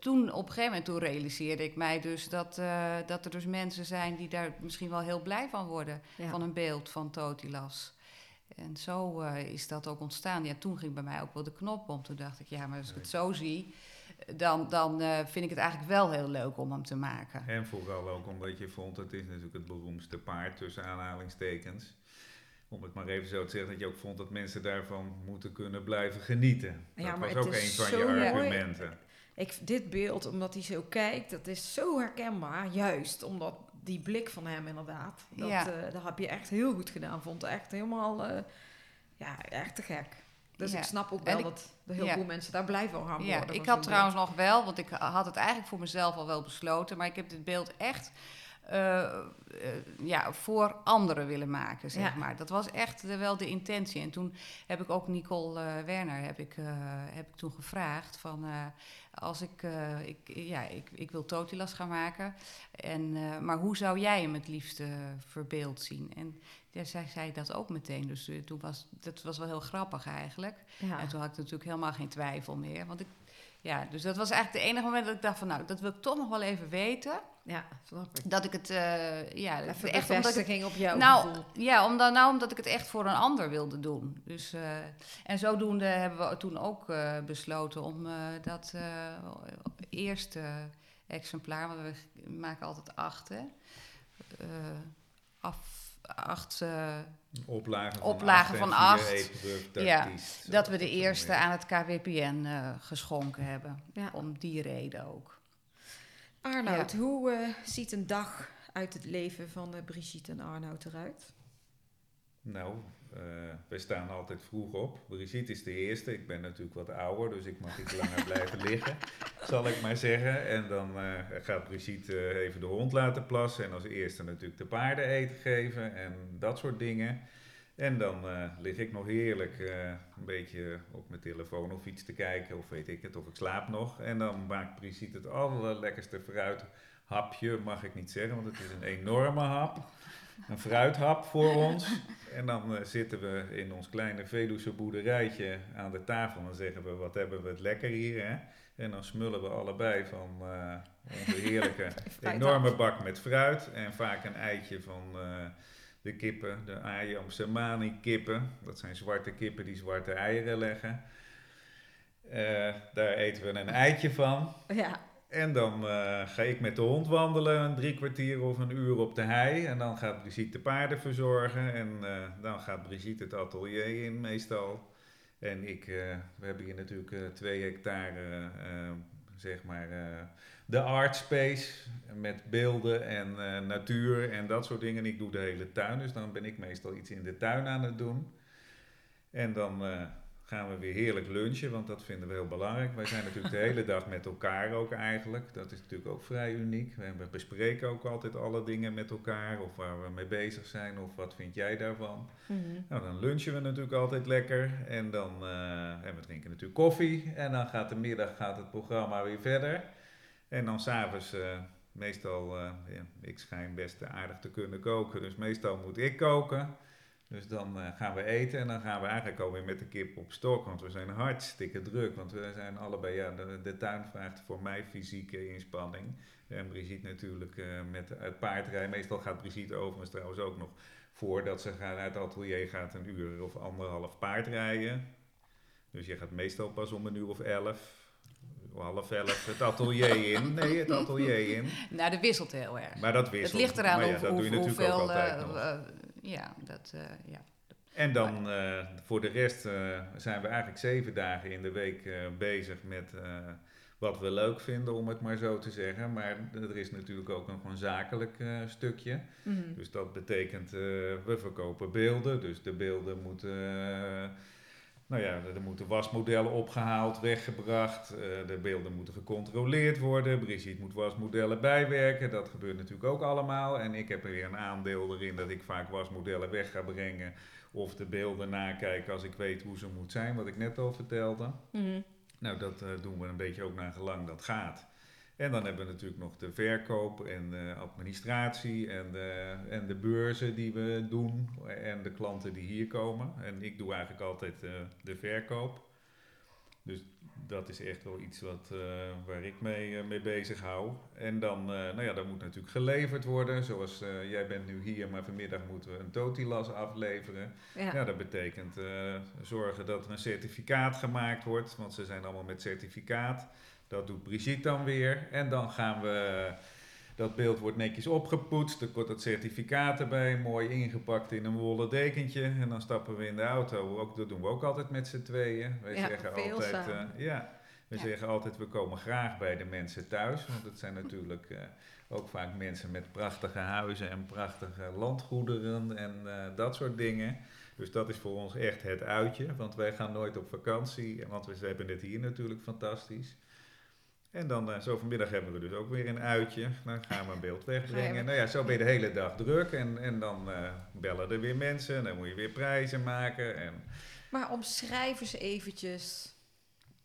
toen, op een gegeven moment, toen realiseerde ik mij dus dat, dat er dus mensen zijn die daar misschien wel heel blij van worden. ja. Van een beeld van Totilas. En zo eh, is dat ook ontstaan. Ja, toen ging bij mij ook wel de knop om. Toen dacht ik, ja, maar als ik het zo zie, dan, dan eh, vind ik het eigenlijk wel heel leuk om hem te maken. En vooral ook omdat je vond, het is natuurlijk het beroemdste paard tussen aanhalingstekens. Om het maar even zo te zeggen, dat je ook vond dat mensen daarvan moeten kunnen blijven genieten. Ja, dat maar was het ook is een van zo je mooi. argumenten. Ik, dit beeld, omdat hij zo kijkt, dat is zo herkenbaar. Juist omdat die blik van hem inderdaad. Dat, Ja. eh, dat heb je echt heel goed gedaan. Vond het echt helemaal, eh, ja, echt te gek. Dus Ja. ik snap ook wel ik- dat heel ja. veel mensen daar blij van gaan Ja, worden. ik had trouwens nog wel, want ik had het eigenlijk voor mezelf al wel besloten, maar ik heb dit beeld echt eh, ja, voor anderen willen maken, zeg Ja. maar. Dat was echt de- wel de intentie. En toen heb ik ook Nicole eh, Werner heb ik, heb ik toen gevraagd van... als ik, ik, ja, ik, ik wil Totilas gaan maken, en, maar hoe zou jij hem het liefst eh, verbeeld zien? En ja, zij zei dat ook meteen, dus toen was, dat was wel heel grappig eigenlijk. Ja. En toen had ik natuurlijk helemaal geen twijfel meer, want ik... Ja, dus dat was eigenlijk het enige moment dat ik dacht van, nou, dat wil ik toch nog wel even weten. Ja, snap ik. Dat ik het, eh, ja, Even echt omdat ik, bevestiging op jouw nou, gevoel. ja, omdat, nou, omdat ik het echt voor een ander wilde doen. Dus, eh, en zodoende hebben we toen ook eh, besloten om eh, dat eh, eerste exemplaar, want we maken altijd acht, hè, eh, af, acht, eh, Oplagen van Oplagen acht van acht. Ja, dat we de eerste aan het KWPN eh, geschonken hebben. Ja. Om die reden ook. Arnoud, hoe eh, ziet een dag uit het leven van eh, Brigitte en Arnoud eruit? Nou, eh wij staan altijd vroeg op. Brigitte is de eerste. Ik ben natuurlijk wat ouder, dus ik mag iets langer blijven liggen, zal ik maar zeggen. En dan eh, gaat Brigitte even de hond laten plassen. En als eerste natuurlijk de paarden eten geven en dat soort dingen. En dan eh, lig ik nog heerlijk eh, een beetje op mijn telefoon of iets te kijken, of weet ik het, of ik slaap nog. En dan maakt Brigitte het allerlekkerste fruithapje, mag ik niet zeggen, want het is een enorme hap. Een fruithap voor ons. En dan eh, zitten we in ons kleine Veluwse boerderijtje aan de tafel. En dan zeggen we, wat hebben we het lekker hier, hè? En dan smullen we allebei van onze heerlijke enorme bak met fruit. En vaak een eitje van de kippen, de Ayam Mani kippen. Dat zijn zwarte kippen die zwarte eieren leggen. Eh, daar eten we een eitje van. Ja, En dan eh, ga ik met de hond wandelen, een drie kwartier of een uur op de hei. En dan gaat Brigitte de paarden verzorgen. En eh, dan gaat Brigitte het atelier in meestal. En ik, we hebben hier natuurlijk twee hectare, zeg maar, de art space. Met beelden en eh, natuur en dat soort dingen. Ik doe de hele tuin, dus dan ben ik meestal iets in de tuin aan het doen. En dan eh, gaan we weer heerlijk lunchen, want dat vinden we heel belangrijk. Wij zijn natuurlijk de hele dag met elkaar ook eigenlijk. Dat is natuurlijk ook vrij uniek. We bespreken ook altijd alle dingen met elkaar, of waar we mee bezig zijn, of wat vind jij daarvan. Mhm. Nou, dan lunchen we natuurlijk altijd lekker. En dan en we drinken natuurlijk koffie. En dan gaat de middag gaat het programma weer verder. En dan s'avonds, eh meestal, eh, ja, ik schijn best aardig te kunnen koken. Dus meestal moet ik koken. Dus dan eh, gaan we eten en dan gaan we eigenlijk alweer met de kip op stok. Want we zijn hartstikke druk. Want we zijn allebei, ja, de, tuin vraagt voor mij fysieke inspanning. En Brigitte natuurlijk met het paardrijden. Meestal gaat Brigitte overigens trouwens ook nog voordat ze gaan uit het atelier gaat een uur of anderhalf paardrijden. Dus je gaat meestal pas om een uur of elf, half elf het atelier in. Nee, het atelier in. Nou, dat wisselt heel erg. Maar dat Het wisselt. ligt eraan Maar ja, hoe, dat doe je natuurlijk ook hoeveel... altijd eh, eh, ja, dat, eh, ja. En dan voor de rest zijn we eigenlijk zeven dagen in de week bezig met wat we leuk vinden, om het maar zo te zeggen. Maar er is natuurlijk ook nog een zakelijk stukje. Mhm. Dus dat betekent, we verkopen beelden. Dus de beelden moeten, nou ja, er moeten wasmodellen opgehaald, weggebracht. eh, de beelden moeten gecontroleerd worden. Brigitte moet wasmodellen bijwerken. Dat gebeurt natuurlijk ook allemaal. En ik heb er weer een aandeel erin dat ik vaak wasmodellen weg ga brengen. Of de beelden nakijken als ik weet hoe ze moet zijn, wat ik net al vertelde. Mhm. Nou, dat eh, doen we een beetje ook naar gelang dat gaat. En dan hebben we natuurlijk nog de verkoop en de administratie en de, en de beurzen die we doen en de klanten die hier komen. En ik doe eigenlijk altijd eh, de verkoop. Dus dat is echt wel iets wat, eh, waar ik mee, eh, mee bezig hou. En dan, nou ja, dat moet natuurlijk geleverd worden. Zoals jij bent nu hier, maar vanmiddag moeten we een totilas afleveren. Ja. Ja, dat betekent zorgen dat er een certificaat gemaakt wordt, want ze zijn allemaal met certificaat. Dat doet Brigitte dan weer. En dan gaan we, dat beeld wordt netjes opgepoetst, er wordt het certificaat erbij, mooi ingepakt in een wollen dekentje. En dan stappen we in de auto. Ook, dat doen we ook altijd met z'n tweeën. Wij Ja, zeggen altijd, eh, ja, we Ja. zeggen altijd, we komen graag bij de mensen thuis. Want het zijn natuurlijk eh, ook vaak mensen met prachtige huizen en prachtige landgoederen en eh, dat soort dingen. Dus dat is voor ons echt het uitje, want wij gaan nooit op vakantie, want we hebben het hier natuurlijk fantastisch. En dan, eh, zo vanmiddag hebben we dus ook weer een uitje. Dan gaan we een beeld wegbrengen. Nou ja, zo ben je de hele dag druk. En, en dan eh, bellen er weer mensen. En dan moet je weer prijzen maken. En Maar omschrijf eens eventjes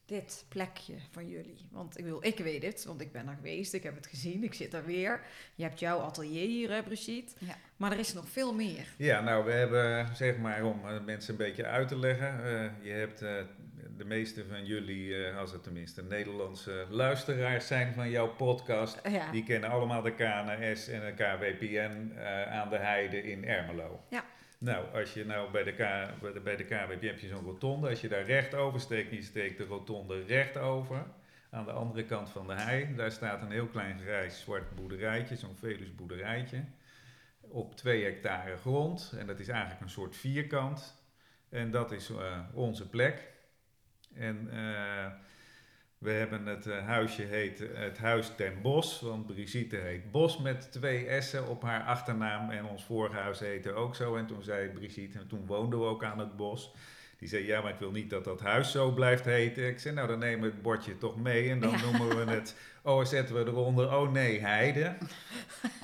dit plekje van jullie. Want ik, wil, ik weet het, want ik ben er geweest, ik heb het gezien, ik zit er weer. Je hebt jouw atelier hier, hè, Brigitte? Ja. Maar er is nog veel meer. Ja, nou, we hebben, zeg maar, om eh, mensen een beetje uit te leggen. eh, je hebt eh, de meeste van jullie, eh, als het tenminste Nederlandse luisteraars zijn van jouw podcast, Ja. die kennen allemaal de KNS en de KWPN eh, aan de heide in Ermelo. Ja. Nou, als je nou bij de, K, bij de, bij de KWPN heb je zo'n rotonde. Als je daar recht over steekt, je steekt de rotonde recht over. Aan de andere kant van de hei, daar staat een heel klein grijs zwart boerderijtje, zo'n Velus boerderijtje op twee hectare grond. En dat is eigenlijk een soort vierkant. En dat is eh, onze plek. En eh, we hebben het eh, huisje heet eh, het Huis ten Bos. Want Brigitte heet Bos met twee S'en op haar achternaam. En ons vorige huis heette ook zo. En toen zei Brigitte, en toen woonden we ook aan het bos. Die zei, ja, maar ik wil niet dat dat huis zo blijft heten. Ik zei, nou, dan nemen we het bordje toch mee. En dan Ja. noemen we het, oh, zetten we eronder, oh nee, heide.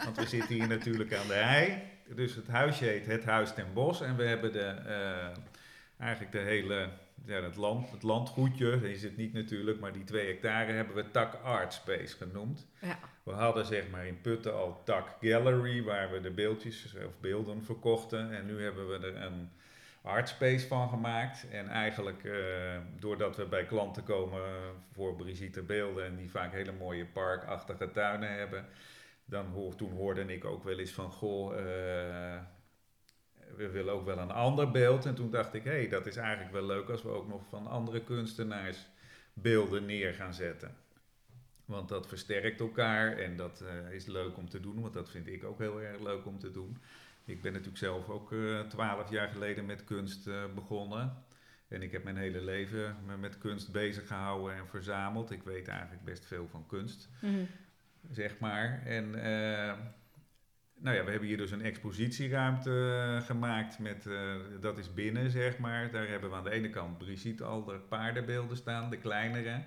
Want we zitten hier natuurlijk aan de hei. Dus het huisje heet Het Huis ten Bos. En we hebben de, eigenlijk de hele, ja, het, land, het landgoedje, is het niet natuurlijk, maar die twee hectare hebben we Tak Art Space genoemd. Ja. We hadden zeg maar in Putten al Tak Gallery, waar we de beeldjes of beelden verkochten. En nu hebben we er een artspace van gemaakt. En eigenlijk eh, doordat we bij klanten komen voor Brigitte beelden en die vaak hele mooie parkachtige tuinen hebben. Dan hoor, toen hoorde ik ook wel eens van, goh, eh, we willen ook wel een ander beeld. En toen dacht ik, hé, hey, dat is eigenlijk wel leuk als we ook nog van andere kunstenaars beelden neer gaan zetten. Want dat versterkt elkaar en dat eh, is leuk om te doen, want dat vind ik ook heel erg leuk om te doen. Ik ben natuurlijk zelf ook twaalf jaar geleden met kunst eh, begonnen. En ik heb mijn hele leven me met kunst bezig gehouden en verzameld. Ik weet eigenlijk best veel van kunst, Mhm. zeg maar. En eh, nou ja, we hebben hier dus een expositieruimte eh, gemaakt. Met, eh, dat is binnen, zeg maar. Daar hebben we aan de ene kant Brigitte al de paardenbeelden staan, de kleinere.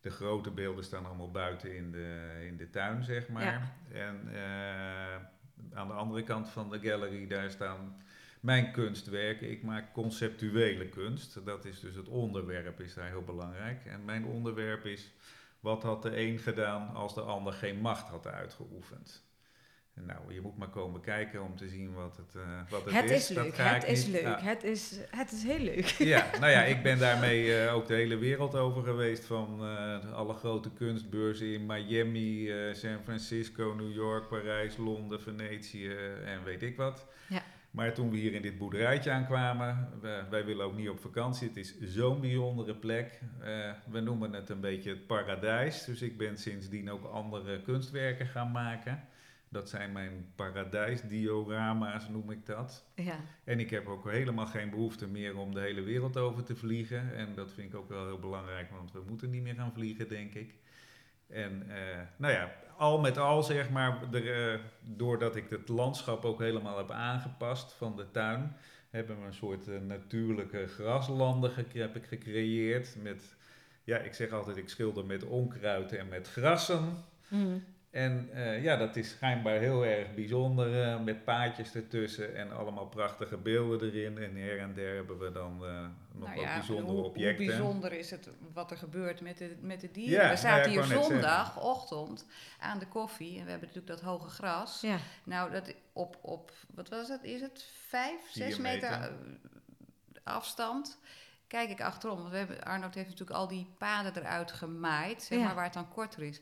De grote beelden staan allemaal buiten in de, in de tuin, zeg maar. Ja. En eh, aan de andere kant van de gallery, daar staan mijn kunstwerken. Ik maak conceptuele kunst. Dat is dus het onderwerp, is daar heel belangrijk. En mijn onderwerp is, wat had de een gedaan als de ander geen macht had uitgeoefend? Nou, je moet maar komen kijken om te zien wat het, eh, wat het, Het is Dat leuk, het is niet- leuk, het, is, het is heel leuk. Ja, nou ja, ik ben daarmee eh, ook de hele wereld over geweest. Van eh, alle grote kunstbeurzen in Miami, San Francisco, New York, Parijs, Londen, Venetië en weet ik wat. Ja. Maar toen we hier in dit boerderijtje aankwamen, we- wij willen ook niet op vakantie. Het is zo'n bijzondere plek. We noemen het een beetje het paradijs. Dus ik ben sindsdien ook andere kunstwerken gaan maken. Dat zijn mijn paradijsdiorama's, noem ik dat. Ja. En ik heb ook helemaal geen behoefte meer om de hele wereld over te vliegen. En dat vind ik ook wel heel belangrijk, want we moeten niet meer gaan vliegen, denk ik. En eh, nou ja, al met al zeg maar, er, eh, doordat ik het landschap ook helemaal heb aangepast van de tuin, hebben we een soort eh, natuurlijke graslanden heb ik gecreëerd. Met, ja, ik zeg altijd, ik schilder met onkruid en met grassen. Mhm. En eh, ja, dat is schijnbaar heel erg bijzonder, eh, met paadjes ertussen en allemaal prachtige beelden erin. En her en der hebben we dan eh, nog Nou wat ja, bijzondere hoe, objecten. Hoe bijzonder is het wat er gebeurt met de, met de dieren? Ja, we zaten nou ja, hier zondagochtend aan de koffie en we hebben natuurlijk dat hoge gras. Ja. Nou, dat op, op, wat was het? Is het vijf, Vier zes meter, meter. afstand? Kijk ik achterom, want we hebben, Arnold heeft natuurlijk al die paden eruit gemaaid, zeg Ja. maar, waar het dan korter is.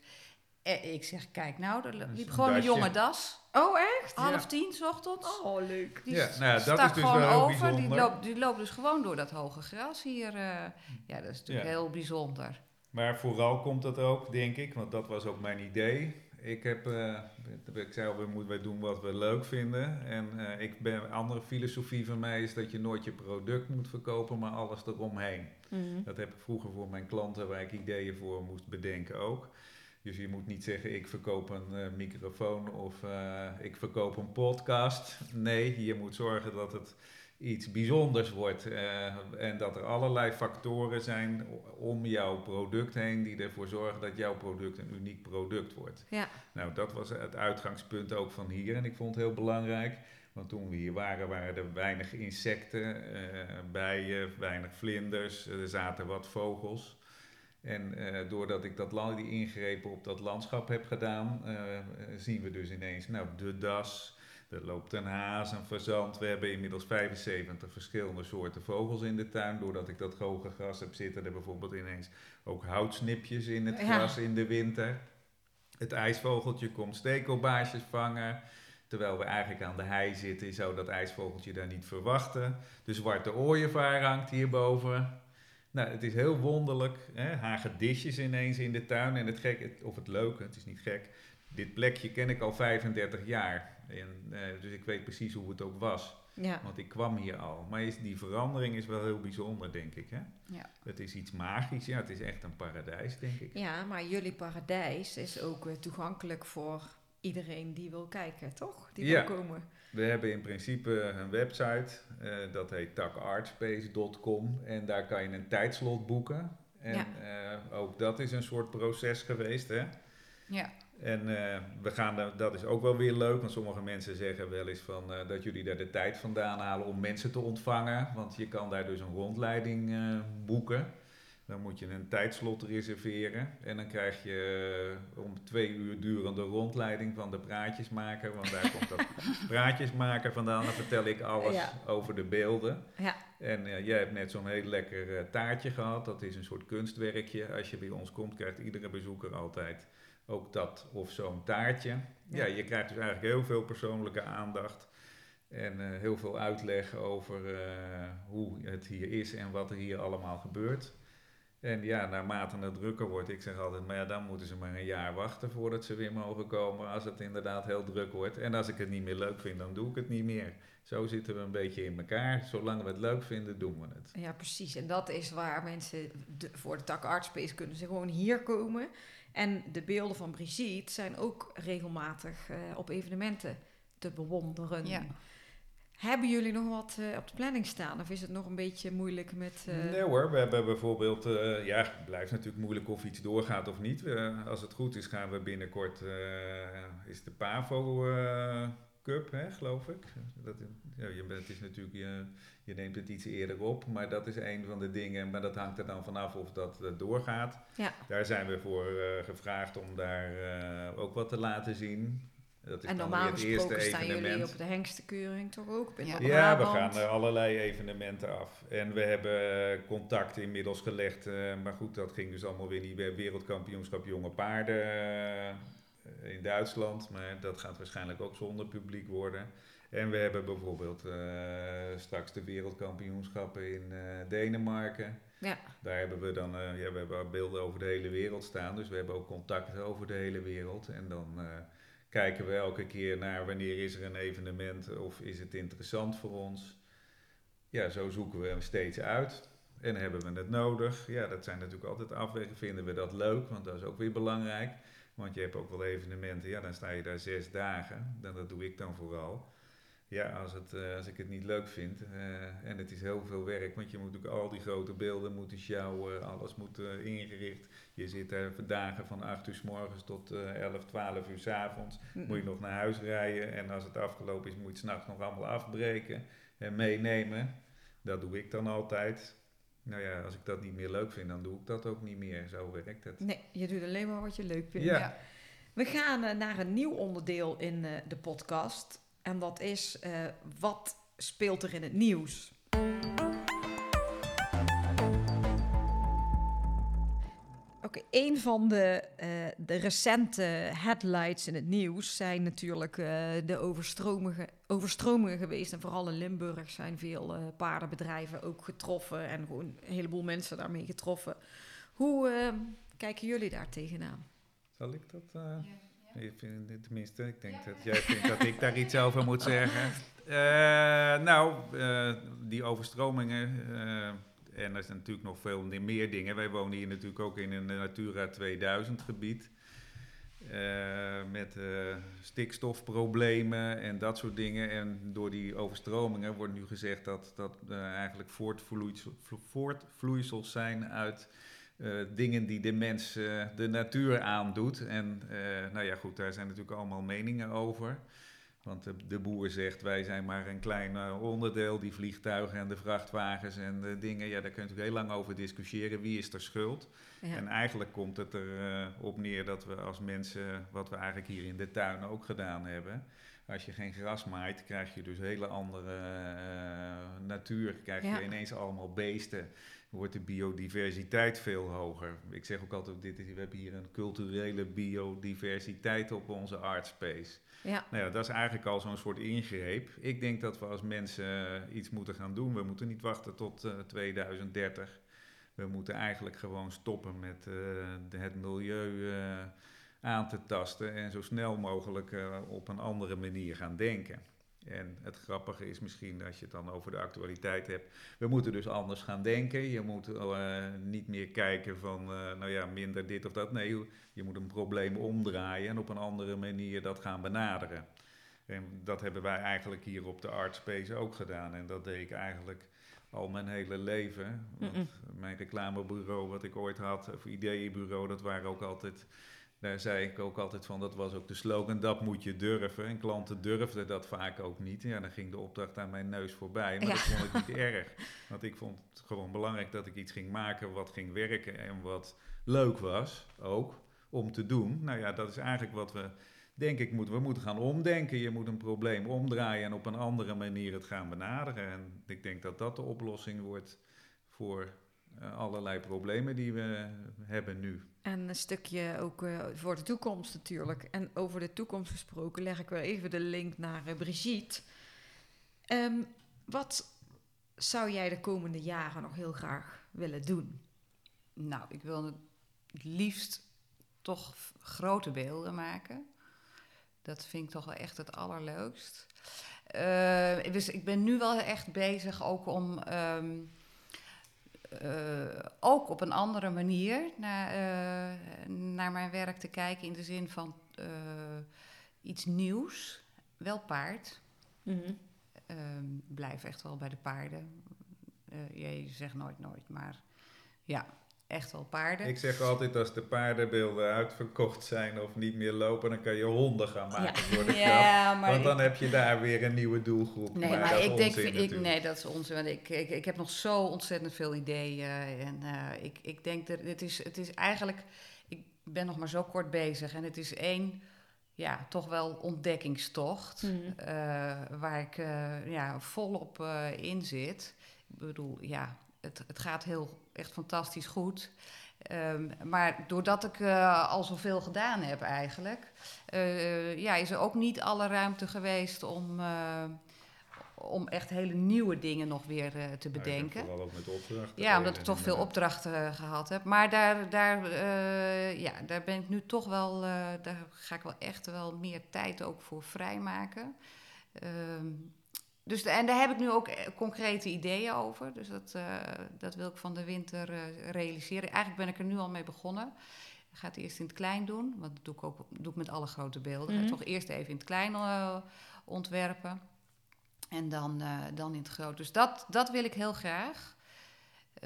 En ik zeg, kijk nou, er liep gewoon een jonge das, Oh, echt? half tien 's ochtends. Oh, leuk. Die Ja, nou ja, dat stak is dus gewoon wel over. Die loopt, die loopt dus gewoon door dat hoge gras hier. eh. ja, dat is natuurlijk Ja. heel bijzonder. Maar vooral komt dat ook, denk ik, want dat was ook mijn idee. Ik heb, eh, ik zei al, we moeten wij doen wat we leuk vinden. En eh, ik ben, een andere filosofie van mij is dat je nooit je product moet verkopen, maar alles eromheen. Mhm. Dat heb ik vroeger voor mijn klanten waar ik ideeën voor moest bedenken ook. Dus je moet niet zeggen ik verkoop een eh, microfoon of eh, ik verkoop een podcast. Nee, je moet zorgen dat het iets bijzonders wordt. eh, en dat er allerlei factoren zijn om jouw product heen die ervoor zorgen dat jouw product een uniek product wordt. Ja. Nou, dat was het uitgangspunt ook van hier en ik vond het heel belangrijk. Want toen we hier waren, waren er weinig insecten, bijen, weinig vlinders, er zaten wat vogels. En eh, doordat ik dat, la- die ingrepen op dat landschap heb gedaan, eh, eh, zien we dus ineens nou, de das, er loopt een haas, een fazant. We hebben inmiddels 75 verschillende soorten vogels in de tuin. Doordat ik dat hoge gras heb zitten, er bijvoorbeeld ineens ook houtsnipjes in het Ja. gras in de winter. Het ijsvogeltje komt stekelbaarsjes vangen. Terwijl we eigenlijk aan de hei zitten, je zou dat ijsvogeltje daar niet verwachten. De zwarte ooievaar hangt hierboven. Nou, het is heel wonderlijk. Hè? Hagedisjes ineens in de tuin. En het gekke, of het leuke, het is niet gek. Dit plekje ken ik al 35 jaar. En, eh, dus ik weet precies hoe het ook was. Ja. Want ik kwam hier al. Maar is, die verandering is wel heel bijzonder, denk ik. Hè? Ja. Het is iets magisch. Ja, het is echt een paradijs, denk ik. ja, maar jullie paradijs is ook eh, toegankelijk voor iedereen die wil kijken, toch? Die Ja. wil komen. We hebben in principe een website, eh, dat heet takartspace.com en daar kan je een tijdslot boeken. En Ja. eh, ook dat is een soort proces geweest. Hè? Ja. En eh, we gaan da- dat is ook wel weer leuk, want sommige mensen zeggen wel eens van, dat jullie daar de tijd vandaan halen om mensen te ontvangen. Want je kan daar dus een rondleiding boeken. Dan moet je een tijdslot reserveren. En dan krijg je eh, om twee uur durende rondleiding van de praatjesmaker. Want daar komt dat praatjesmaker vandaan. Dan vertel ik alles Ja. over de beelden. Ja. En eh, jij hebt net zo'n heel lekker eh, taartje gehad. Dat is een soort kunstwerkje. Als je bij ons komt, krijgt iedere bezoeker altijd ook dat of zo'n taartje. Ja. Ja. je krijgt dus eigenlijk heel veel persoonlijke aandacht. En heel veel uitleg over hoe het hier is en wat er hier allemaal gebeurt. En ja, naarmate het drukker wordt, ik zeg altijd, maar ja, dan moeten ze maar een jaar wachten voordat ze weer mogen komen als het inderdaad heel druk wordt. En als ik het niet meer leuk vind, dan doe ik het niet meer. Zo zitten we een beetje in elkaar. Zolang we het leuk vinden, doen we het. Ja, precies. En dat is waar mensen de- voor de tak Artspace kunnen ze gewoon hier komen. En de beelden van Brigitte zijn ook regelmatig eh, op evenementen te bewonderen. Ja. Hebben jullie nog wat eh, op de planning staan? Of is het nog een beetje moeilijk met... eh, Nee hoor, we hebben bijvoorbeeld, eh, ja, het blijft natuurlijk moeilijk of iets doorgaat of niet. Als het goed is, gaan we binnenkort, is de PAVO Cup, hè, geloof ik. Dat, ja, je, bent- is natuurlijk, je, je neemt het iets eerder op, maar dat is een van de dingen. Maar dat hangt er dan vanaf of dat doorgaat. Ja. Daar zijn we voor gevraagd om daar ook wat te laten zien. Dat is en normaal weer het eerste gesproken staan jullie evenement. op de hengstenkeuring toch ook? In Ja. Ja, we gaan eh, allerlei evenementen af. En we hebben eh, contacten inmiddels gelegd. eh, maar goed, dat ging dus allemaal weer niet bij Wereldkampioenschap Jonge Paarden in Duitsland. Maar dat gaat waarschijnlijk ook zonder publiek worden. En we hebben bijvoorbeeld eh, straks de wereldkampioenschappen in eh, Denemarken. Ja. Daar hebben we dan, eh, ja, we hebben beelden over de hele wereld staan. Dus we hebben ook contacten over de hele wereld. En dan eh, kijken we elke keer naar wanneer is er een evenement of is het interessant voor ons. Ja, zo zoeken we hem steeds uit. En hebben we het nodig? Ja, dat zijn natuurlijk altijd afwegen. Vinden we dat leuk? Want dat is ook weer belangrijk. Want je hebt ook wel evenementen, ja, dan sta je daar zes dagen. Dan, dat doe ik dan vooral. Ja, als, het, eh, als ik het niet leuk vind. eh, en het is heel veel werk, want je moet natuurlijk al die grote beelden moeten sjouwen. Alles moet eh, ingericht. Je zit voor dagen van 8 uur s morgens tot eh 11, 12 uur s avonds. Moet je nog naar huis rijden. En als het afgelopen is, moet je het s'nachts nog allemaal afbreken en meenemen. Dat doe ik dan altijd. Nou ja, als ik dat niet meer leuk vind, dan doe ik dat ook niet meer. Zo werkt het. Nee, je doet alleen maar wat je leuk vindt. Ja. We gaan eh, naar een nieuw onderdeel in eh, de podcast. En dat is eh, wat speelt er in het nieuws? Een van de, eh, de recente headlights in het nieuws zijn natuurlijk eh, de overstromingen, overstromingen geweest. En vooral in Limburg zijn veel eh, paardenbedrijven ook getroffen en gewoon een heleboel mensen daarmee getroffen. Hoe eh, kijken jullie daar tegenaan? Zal ik dat? eh, ik vind, tenminste, ik denk dat jij vindt dat ik daar iets over moet zeggen. Nou, die overstromingen. Eh, en er zijn natuurlijk nog veel meer dingen. Wij wonen hier natuurlijk ook in een Natura 2000 gebied. eh, met eh, stikstofproblemen en dat soort dingen. En door die overstromingen wordt nu gezegd dat dat eh, eigenlijk voortvloeisel- voortvloeisels zijn uit eh, dingen die de mens eh, de natuur aandoet. En eh, nou ja, goed, daar zijn natuurlijk allemaal meningen over. Want de, de boer zegt, wij zijn maar een klein eh, onderdeel, die vliegtuigen en de vrachtwagens en de dingen. Ja, daar kun je natuurlijk heel lang over discussiëren. Wie is er schuld? Ja. En eigenlijk komt het erop op neer dat we als mensen, wat we eigenlijk hier in de tuin ook gedaan hebben. Als je geen gras maait, krijg je dus hele andere eh, natuur. Krijg je ineens allemaal beesten. Wordt de biodiversiteit veel hoger. Ik zeg ook altijd, dit is, we hebben hier een culturele biodiversiteit op onze artspace. Ja. Nou ja, dat is eigenlijk al zo'n soort ingreep. Ik denk dat we als mensen eh, iets moeten gaan doen. We moeten niet wachten tot eh, 2030. We moeten eigenlijk gewoon stoppen met eh, de- het milieu eh, aan te tasten en zo snel mogelijk eh, op een andere manier gaan denken. En het grappige is misschien als je het dan over de actualiteit hebt. We moeten dus anders gaan denken. Je moet eh, niet meer kijken van, eh, nou ja, minder dit of dat. Nee, je moet een probleem omdraaien en op een andere manier dat gaan benaderen. En dat hebben wij eigenlijk hier op de Artspace ook gedaan. En dat deed ik eigenlijk al mijn hele leven. Want mijn reclamebureau wat ik ooit had, of ideeënbureau, dat waren ook altijd... Daar zei ik ook altijd van, dat was ook de slogan, dat moet je durven. En klanten durfden dat vaak ook niet. Ja, dan ging de opdracht aan mijn neus voorbij. Maar Ja. dat vond ik niet erg. Want ik vond het gewoon belangrijk dat ik iets ging maken wat ging werken en wat leuk was ook om te doen. Nou ja, dat is eigenlijk wat we, denk ik, moeten. We moeten gaan omdenken. Je moet een probleem omdraaien en op een andere manier het gaan benaderen. En ik denk dat dat de oplossing wordt voor allerlei problemen die we hebben nu. En een stukje ook eh, voor de toekomst natuurlijk. En over de toekomst gesproken leg ik wel even de link naar eh, Brigitte. Ehm, wat zou jij de komende jaren nog heel graag willen doen? Nou, ik wil het liefst toch grote beelden maken. Dat vind ik toch wel echt het allerleukst. Eh, dus ik ben nu wel echt bezig ook om ehm, eh, ook op een andere manier naar, eh, naar mijn werk te kijken. In de zin van eh, iets nieuws. Wel paard. Ehm, blijf echt wel bij de paarden. Je zegt nooit nooit, maar ja, echt wel paarden. Ik zeg altijd, als de paardenbeelden uitverkocht zijn of niet meer lopen, dan kan je honden gaan maken voor de ja, maar Want dan ik- heb je daar weer een nieuwe doelgroep. Nee, maar, maar, dat is ik denk, ik, nee, dat is onzin. Want ik, ik, ik heb nog zo ontzettend veel ideeën. En eh, ik, ik denk dat het is, het is eigenlijk, ik ben nog maar zo kort bezig. En het is één, ja, toch wel ontdekkingstocht. eh, waar ik eh, ja, volop eh, in zit. Ik bedoel, ja, het, het gaat heel echt fantastisch goed. Ehm, maar doordat ik eh, al zoveel gedaan heb eigenlijk, eh, ja, is er ook niet alle ruimte geweest om, eh, om echt hele nieuwe dingen nog weer te Nou, bedenken. Vooral ook met opdrachten. Ja, omdat ik toch veel opdrachten eh, gehad heb. Maar daar, daar, ja, daar ben ik nu toch wel, daar ga ik wel echt wel meer tijd ook voor vrijmaken. Ehm dus, en daar heb ik nu ook eh, concrete ideeën over. Dus dat, eh, dat wil ik van de winter eh, realiseren. Eigenlijk ben ik er nu al mee begonnen. Ik ga het eerst in het klein doen, want dat doe ik ook doe ik met alle grote beelden. Het toch eerst even in het klein ontwerpen. En dan, dan in het groot. Dus dat, dat wil ik heel graag.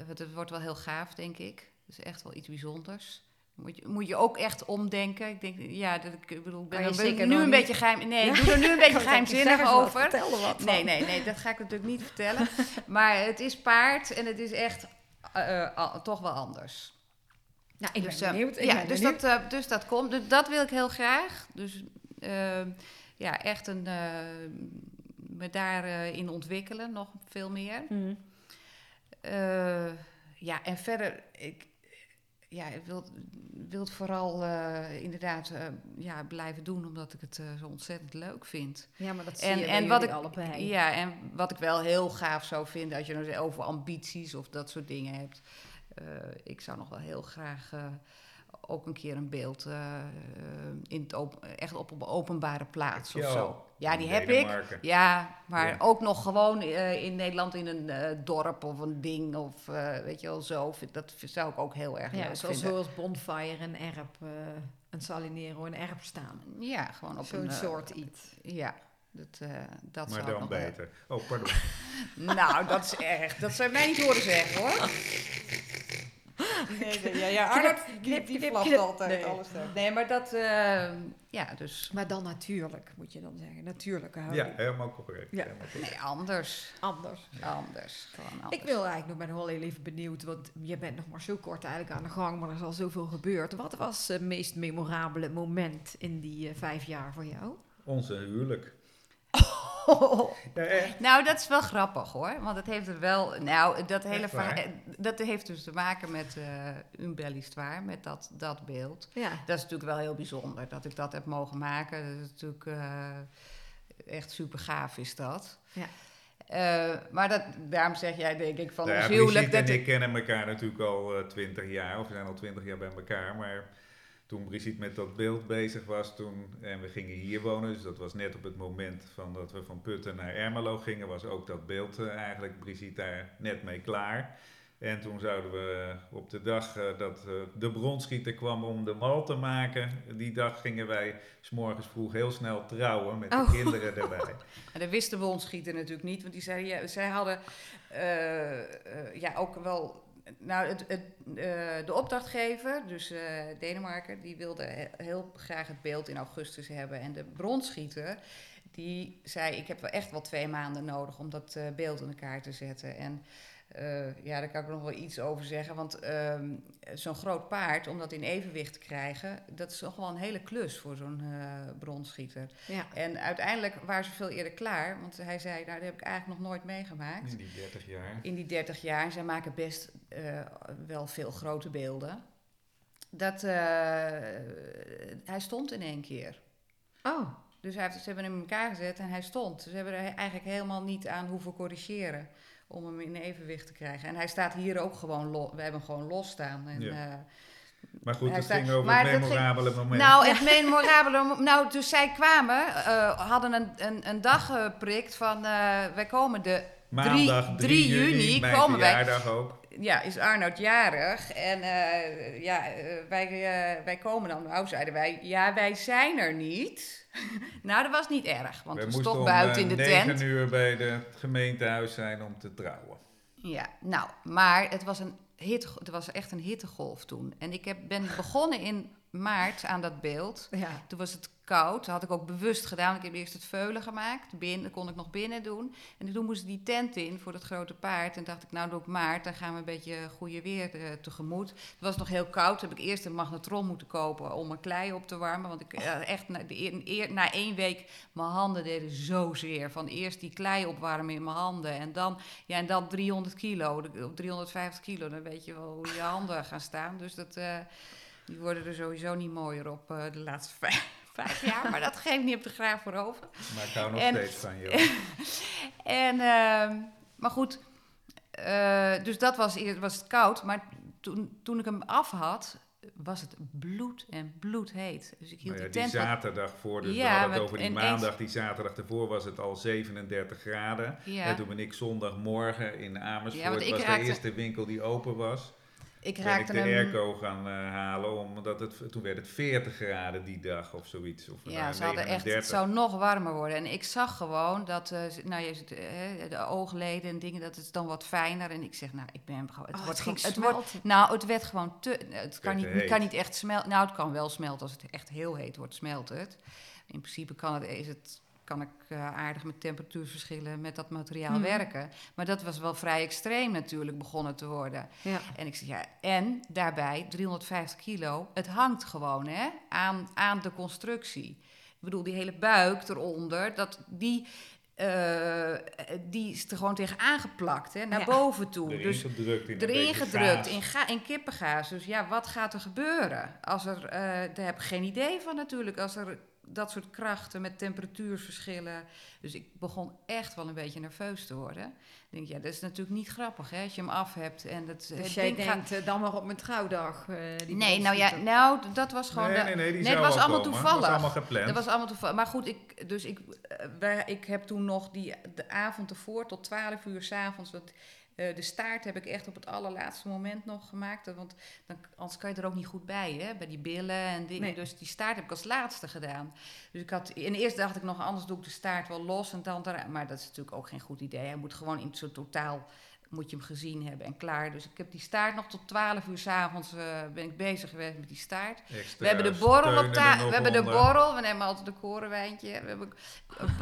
Want het wordt wel heel gaaf, denk ik. Dus echt wel iets bijzonders. Moet je, moet je ook echt omdenken. Ik denk, ja, dat, ik bedoel, ben, er- ben zeker nu een niet. beetje geheim. Nee, Ja. ik doe er nu een beetje geheimzinnig over. Vertel er wat Nee, nee, nee, dat ga ik natuurlijk niet vertellen. maar het is paard en het is echt eh, eh, toch wel anders. Nou, ik dus, eh, benieuwd. Ik ja, ben dus, benieuwd. dat, dus dat komt. Dus dat wil ik heel graag. Dus eh, ja, echt een, me daarin in ontwikkelen, nog veel meer. Mhm. Ja, en verder, ik ja, ik wil, wil het vooral eh, inderdaad eh, ja, blijven doen, omdat ik het eh, zo ontzettend leuk vind. Ja, maar dat zie En, je en wat ik, allebei. ja, en wat ik wel heel gaaf zou vinden, als je nou over ambities of dat soort dingen hebt. eh, ik zou nog wel heel graag ook een keer een beeld in het op, echt op een openbare plaats of zo. Ja, die heb ik. Ja, maar Ja. ook nog gewoon eh, in Nederland in een eh, dorp of een ding of eh, weet je wel zo. Vind- Dat zou ik ook heel erg Ja, leuk zoals, vinden. zoals Bonfire en Erp. eh, een salinero, een erp staan. Ja, gewoon op Zo'n een... soort iets. Ja, dat, eh, dat Maar zou ik dan wel- beter. Oh, pardon. Nou, dat is erg. Dat zou je mij niet horen zeggen, hoor. Nee, nee, ja, ja, Arnold, die, knip, die knip, knip. altijd Nee. alles. Nee, maar dat, eh, ja, dus... Maar dan natuurlijk, moet je dan zeggen. Natuurlijke houding. Ja, helemaal correct. Ja. helemaal correct. Nee, anders. Anders. Anders. Gewoon anders. Ik wil eigenlijk nog ben wel heel even benieuwd, want je bent nog maar zo kort eigenlijk aan de gang, maar er is al zoveel gebeurd. Wat was het meest memorabele moment in die eh, vijf jaar voor jou? Onze huwelijk. Ja. Nou, dat is wel grappig hoor. Want het heeft er wel. Nou, dat hele Dat heeft dus te maken met uh, een belle histoire, met dat, dat beeld. Ja. Dat is natuurlijk wel heel bijzonder dat ik dat heb mogen maken. Dat is natuurlijk eh, echt super gaaf, is dat. Ja. Eh, maar dat, daarom zeg jij, denk ik, van Nou ja, ons huwelijk. Dat en ik kennen elkaar natuurlijk al twintig jaar, of we zijn al twintig jaar bij elkaar. Maar toen Brigitte met dat beeld bezig was, toen, en we gingen hier wonen, dus dat was net op het moment van dat we van Putten naar Ermelo gingen, was ook dat beeld uh, eigenlijk Brigitte daar net mee klaar. En toen zouden we op de dag uh, dat uh, de bronschieter kwam om de mal te maken, die dag gingen wij s'morgens vroeg heel snel trouwen met Oh. de kinderen erbij. En dat wist de bondschieter natuurlijk niet, want die zei, ja, zij hadden ja, ook wel. Nou, het, het, uh, de opdrachtgever, dus Denemarken, die wilde heel graag het beeld in augustus hebben. En de bronschieter, die zei: Ik heb wel echt wel twee maanden nodig om dat uh, beeld in elkaar te zetten. En uh, ja, daar kan ik nog wel iets over zeggen. Want um, zo'n groot paard, om dat in evenwicht te krijgen, dat is nog wel een hele klus voor zo'n uh, bronschieter. Ja. En uiteindelijk waren ze veel eerder klaar. Want hij zei: Nou, dat heb ik eigenlijk nog nooit meegemaakt. In die 30 jaar. In die 30 jaar. Zij maken best uh, wel veel grote beelden. Dat uh, hij stond in één keer. Oh. Dus hij heeft, ze hebben hem in elkaar gezet en hij stond. Ze hebben er eigenlijk helemaal niet aan hoeven corrigeren om hem in evenwicht te krijgen. En hij staat hier ook gewoon los. We hebben hem gewoon los staan. En, Ja. uh, Maar goed, het staat- ging over maar het ging- memorabele moment. nou, het memorabele mo- Nou, dus zij kwamen, uh, hadden een, een, een dag geprikt van... Uh, wij komen de Maandag 3, 3 juni mijn komen wij. ook. Ja, is Arnoud jarig. En uh, ja, uh, wij, uh, wij komen dan. Nou, zeiden wij, ja, wij zijn er niet. nou, dat was niet erg, want we we moesten stonden om buiten in eh, de 9 tent. uur bij de- het gemeentehuis zijn om te trouwen. Ja, nou, maar het was, een het was echt een hittegolf toen. En ik heb, ben begonnen in maart aan dat beeld. Ja. Toen was het koud. Dat had ik ook bewust gedaan. Ik heb eerst het veulen gemaakt. Binnen kon ik nog binnen doen. En toen moest ik die tent in voor het grote paard. En dacht ik, nou doe ik maart. Dan gaan we een beetje goede weer uh, tegemoet. Het was nog heel koud. Toen heb ik eerst een magnetron moeten kopen om mijn klei op te warmen. Want ik uh, echt na, de, na één week, mijn handen deden zo zeer. Van eerst die klei opwarmen in mijn handen. En dan, ja, en dan 300 kilo. Op 350 kilo, dan weet je wel hoe je handen gaan staan. Dus dat... Uh, die worden er sowieso niet mooier op uh, de laatste vijf, vijf jaar. Maar dat geeft niet op de graag voor over. Maar ik hou nog En- steeds van je. En, uh, maar goed, uh, dus dat was, eerst was het koud. Maar toen, toen ik hem af had, was het bloed en bloedheet. Dus ik hield ja, die die tent... wat- zaterdag voor, dus Ja, we hadden het over die maandag, die zaterdag ervoor was het al 37 graden. Ja. En toen ben ik zondagmorgen in Amersfoort, Ja, was raakte- de eerste winkel die open was. Ik ben ik raakte de hem... airco gaan eh, halen, omdat het, toen werd het 40 graden die dag of zoiets. Of Ja, nou, ze hadden echt, 39. het zou nog warmer worden. En ik zag gewoon dat, eh, nou, je ziet, eh, de oogleden en dingen, dat is dan wat fijner. En ik zeg, nou, ik ben gewoon, het Oh, wordt het het wordt, nou, het werd gewoon te, het kan niet, het kan niet echt smelten. Nou, het kan wel smelten als het echt heel heet wordt, smelt het. In principe kan het, is het, kan ik eh, aardig met temperatuurverschillen met dat materiaal Mhm. werken. Maar dat was wel vrij extreem natuurlijk begonnen te worden. Ja. En ik zeg ja, en daarbij 350 kilo, het hangt gewoon hè, aan, aan de constructie. Ik bedoel, die hele buik eronder, dat, die, eh, die is er gewoon tegen aangeplakt, hè, naar Ja. boven toe. Erin dus gedrukt in erin gedrukt, in, ga, in kippengaas. Dus ja, wat gaat er gebeuren? Als er, eh, daar heb ik geen idee van natuurlijk, als er dat soort krachten met temperatuurverschillen. Dus ik begon echt wel een beetje nerveus te worden. Ik denk, ja, dat is natuurlijk niet grappig hè, als je hem af hebt. En dat, Dus het jij ding gaat- denkt eh, dan maar op mijn trouwdag. eh, die Nee, nou ja, nou, dat was gewoon... Nee, de- nee, nee, die nee, zou het was allemaal komen. toevallig. Dat was allemaal gepland. Dat was allemaal toevallig. Maar goed, ik, dus ik, eh, wij, ik heb toen nog die, de avond ervoor tot 12 uur s'avonds... want Eh, de staart heb ik echt op het allerlaatste moment nog gemaakt. eh, Want dan, anders kan je er ook niet goed bij, hè? bij die billen en dingen. Nee. Dus die staart heb ik als laatste gedaan. Dus ik had, en eerst dacht ik nog, anders doe ik de staart wel los. En dan, eraan. maar dat is natuurlijk ook geen goed idee. Hij moet gewoon in zo'n totaal moet je hem gezien hebben en klaar. Dus ik heb die staart nog tot 12 uur s'avonds uh, ben ik bezig geweest met die staart. Extra We hebben de borrel op tafel. We hebben de borrel. We nemen altijd een korenwijntje. We hebben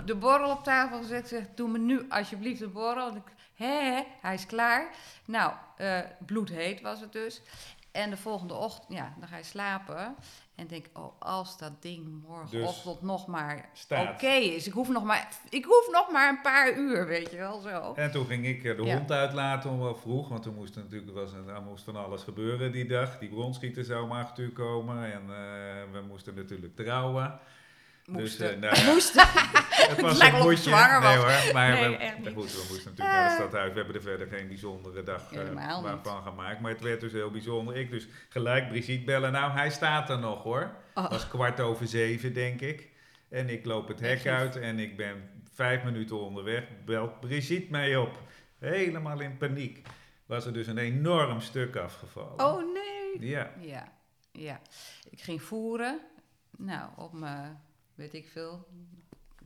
de borrel op tafel gezet. Zeg, doe me nu alsjeblieft de borrel. Hè, hij is klaar. Nou, eh, bloedheet was het dus. En de volgende ochtend, ja, dan ga je slapen. En denk, oh, als dat ding morgenochtend nog maar oké is. Ik hoef, nog maar, ik hoef nog maar een paar uur, weet je wel zo. En toen ging ik eh, de Ja. hond uitlaten om wel vroeg, want toen moest natuurlijk was, er moest van alles gebeuren die dag. Die bronschieten zou om acht uur komen en eh, we moesten natuurlijk trouwen. Moesten. Dus, eh, nou, ja, Moest. het was lijkt een moedje. zwanger nee was. hoor, maar Nee, we, goed, we moesten natuurlijk naar het stadhuis. We hebben er verder geen bijzondere dag eh, waarvan gemaakt. Maar het werd dus heel bijzonder. Ik dus gelijk Brigitte bellen. Nou, hij staat er nog hoor. Oh. Het was kwart over zeven, denk ik. En ik loop het hek uit en ik ben vijf minuten onderweg. Belt Brigitte mij op. Helemaal in paniek. Was er dus een enorm stuk afgevallen. Oh nee. Ja. Ja, ja. Ik ging voeren. Nou, op mijn, weet ik veel,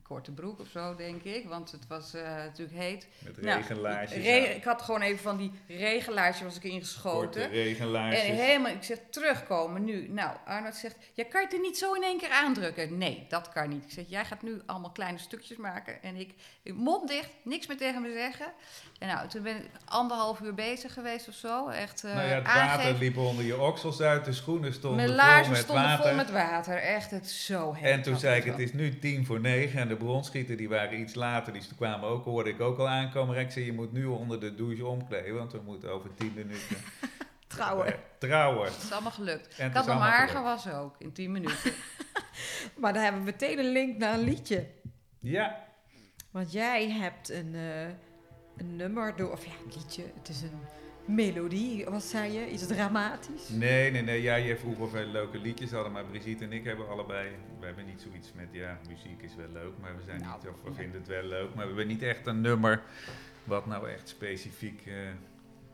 korte broek of zo, denk ik. Want het was eh, natuurlijk heet. Met Nou, regenlaarsjes ik had gewoon even van die regenlaarsjes was ik Korte ingeschoten. regenlaarsjes. En helemaal, ik zeg, terugkomen nu. Nou, Arnold zegt, ja, kan je het er niet zo in één keer aandrukken? Nee, dat kan niet. Ik zeg, jij gaat nu allemaal kleine stukjes maken. En ik, ik mond dicht, niks meer tegen me zeggen. En nou, toen ben ik anderhalf uur bezig geweest of zo. Echt eh nou ja, het aangeven. water liep onder je oksels uit, de schoenen stonden Mijn vol laarzen met stonden water. vol met water. Echt, het is zo heet. En toen was zei ik, het is nu tien voor negen en de bronschieten die waren iets later, die kwamen ook, hoorde ik ook al aankomen. Ik zei, je moet nu onder de douche omkleden, want we moeten over tien minuten Trouwen. eh, trouwen. Het is allemaal gelukt. En gewassen ook, in 10 minuten. Maar dan hebben we meteen een link naar een liedje. Ja, Want jij hebt een, eh, een nummer, door, of ja, een liedje. Het is een melodie. Wat zei je? Iets dramatisch? nee, nee, nee, jij hebt vroeger veel leuke liedjes hadden, maar Brigitte en ik hebben allebei, we hebben niet zoiets met, ja, muziek is wel leuk, maar we zijn Nou, niet, of we nee. vinden het wel leuk, maar we hebben niet echt een nummer wat nou echt specifiek... eh,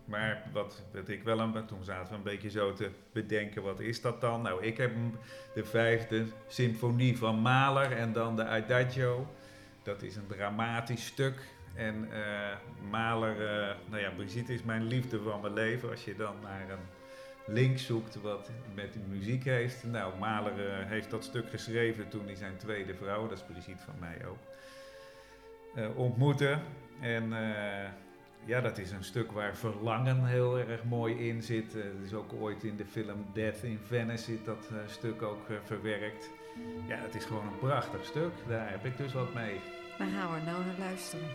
maar wat, wat ik wel een, toen zaten we een beetje zo te bedenken, wat is dat dan? Nou, ik heb de vijfde symfonie van Mahler en dan de Adagio. Dat is een dramatisch stuk. En eh Mahler, eh, nou ja, Brigitte is mijn liefde van mijn leven. Als je dan naar een link zoekt wat met muziek heeft. Nou, Mahler eh, heeft dat stuk geschreven toen hij zijn tweede vrouw, dat is Brigitte van mij ook, eh, ontmoette. En ja, dat is een stuk waar verlangen heel erg mooi in zit. Het is ook ooit in de film Death in Venice dat stuk ook verwerkt. Ja, het is gewoon een prachtig stuk. Daar heb ik dus wat mee. Waar gaan we nou naar luisteren?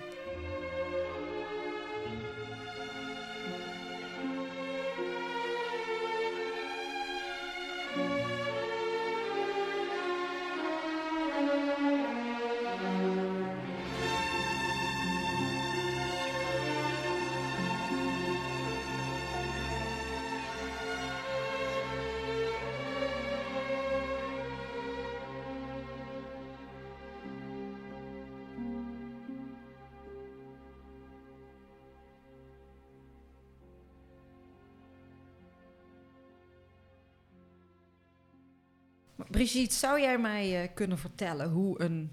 Brigitte, zou jij mij eh, kunnen vertellen hoe een,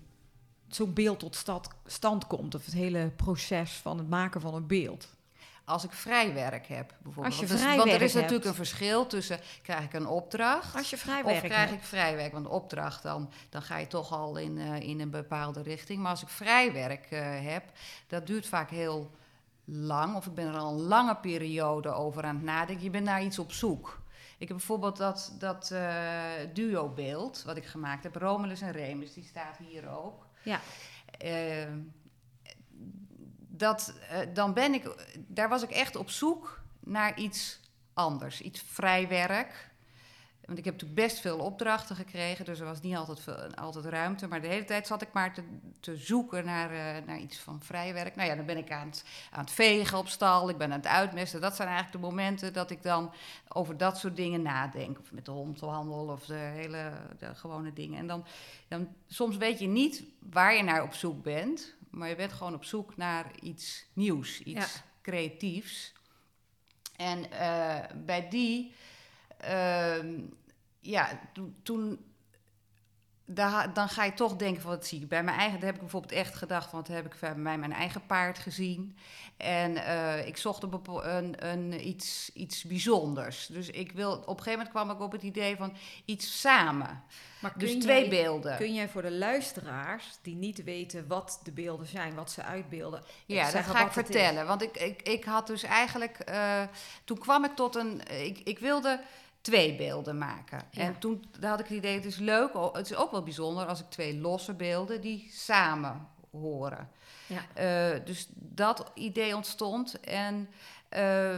zo'n beeld tot stad, stand komt? Of het hele proces van het maken van een beeld? Als ik vrij werk heb, bijvoorbeeld. Als je want, er is- vrij want er werk natuurlijk een verschil tussen, krijg ik een opdracht... Als je vrij Of werk krijg hebt. ik vrijwerk? Want opdracht, dan, dan ga je toch al in, eh, in een bepaalde richting. Maar als ik vrijwerk eh, heb, dat duurt vaak heel lang. Of ik ben er al een lange periode over aan het nadenken. Je bent naar iets op zoek. Ik heb bijvoorbeeld dat, dat eh, duo-beeld wat ik gemaakt heb. Romulus en Remus, die staat hier ook. Ja. Eh, dat, eh, dan ben ik, daar was ik echt op zoek naar iets anders, iets vrijwerk. Want ik heb natuurlijk best veel opdrachten gekregen, dus er was niet altijd, veel, altijd ruimte. Maar de hele tijd zat ik maar te, te zoeken naar, eh, naar iets van vrijwerk. Nou ja, dan ben ik aan het, aan het vegen op stal, ik ben aan het uitmesten. Dat zijn eigenlijk de momenten dat ik dan over dat soort dingen nadenk. Of met de hondhandel of de hele de gewone dingen. En dan, dan soms weet je niet waar je naar op zoek bent. Maar je bent gewoon op zoek naar iets nieuws. Iets creatiefs. En eh, bij die, ja, toen- dan ga je toch denken van wat zie ik bij mijn eigen. Daar heb ik bijvoorbeeld echt gedacht van wat heb ik bij mij mijn eigen paard gezien. En eh, ik zocht een, bepo- een, een, iets, iets bijzonders. Dus ik wil, op een gegeven moment kwam ik op het idee van iets samen. Maar Dus twee beelden. Kun jij voor de luisteraars die niet weten wat de beelden zijn, wat ze uitbeelden, Ja, dat ga ik is? vertellen. Want ik, ik, ik had dus eigenlijk. eh, toen kwam ik tot een. Ik, ik wilde twee beelden maken. Ja. En toen had ik het idee: het is leuk. oh, Het is ook wel bijzonder als ik twee losse beelden die samen horen. Ja. Eh, dus dat idee ontstond. En eh,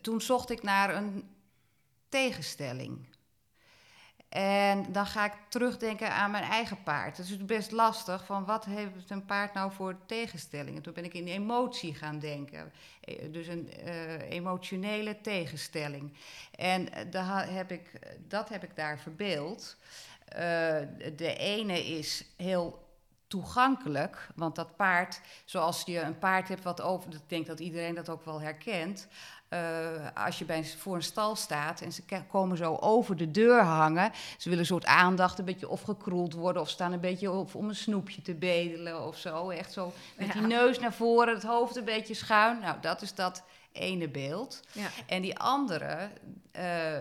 toen zocht ik naar een tegenstelling. En dan ga ik terugdenken aan mijn eigen paard. Het is best lastig van wat heeft een paard nou voor tegenstellingen. Toen ben ik in emotie gaan denken. Eh, Dus een eh, emotionele tegenstelling. En eh, daar heb ik, dat heb ik daar verbeeld. De ene is heel toegankelijk, want dat paard, zoals je een paard hebt wat over, ik denk dat iedereen dat ook wel herkent. Eh, als je bij, een- voor een stal staat en ze komen zo over de deur hangen. Ze willen een soort aandacht, een beetje of gekroeld worden... of staan een beetje op, om een snoepje te bedelen of zo. Echt zo met die neus naar voren, het hoofd een beetje schuin. Nou, dat is dat ene beeld. Ja. En die andere, eh,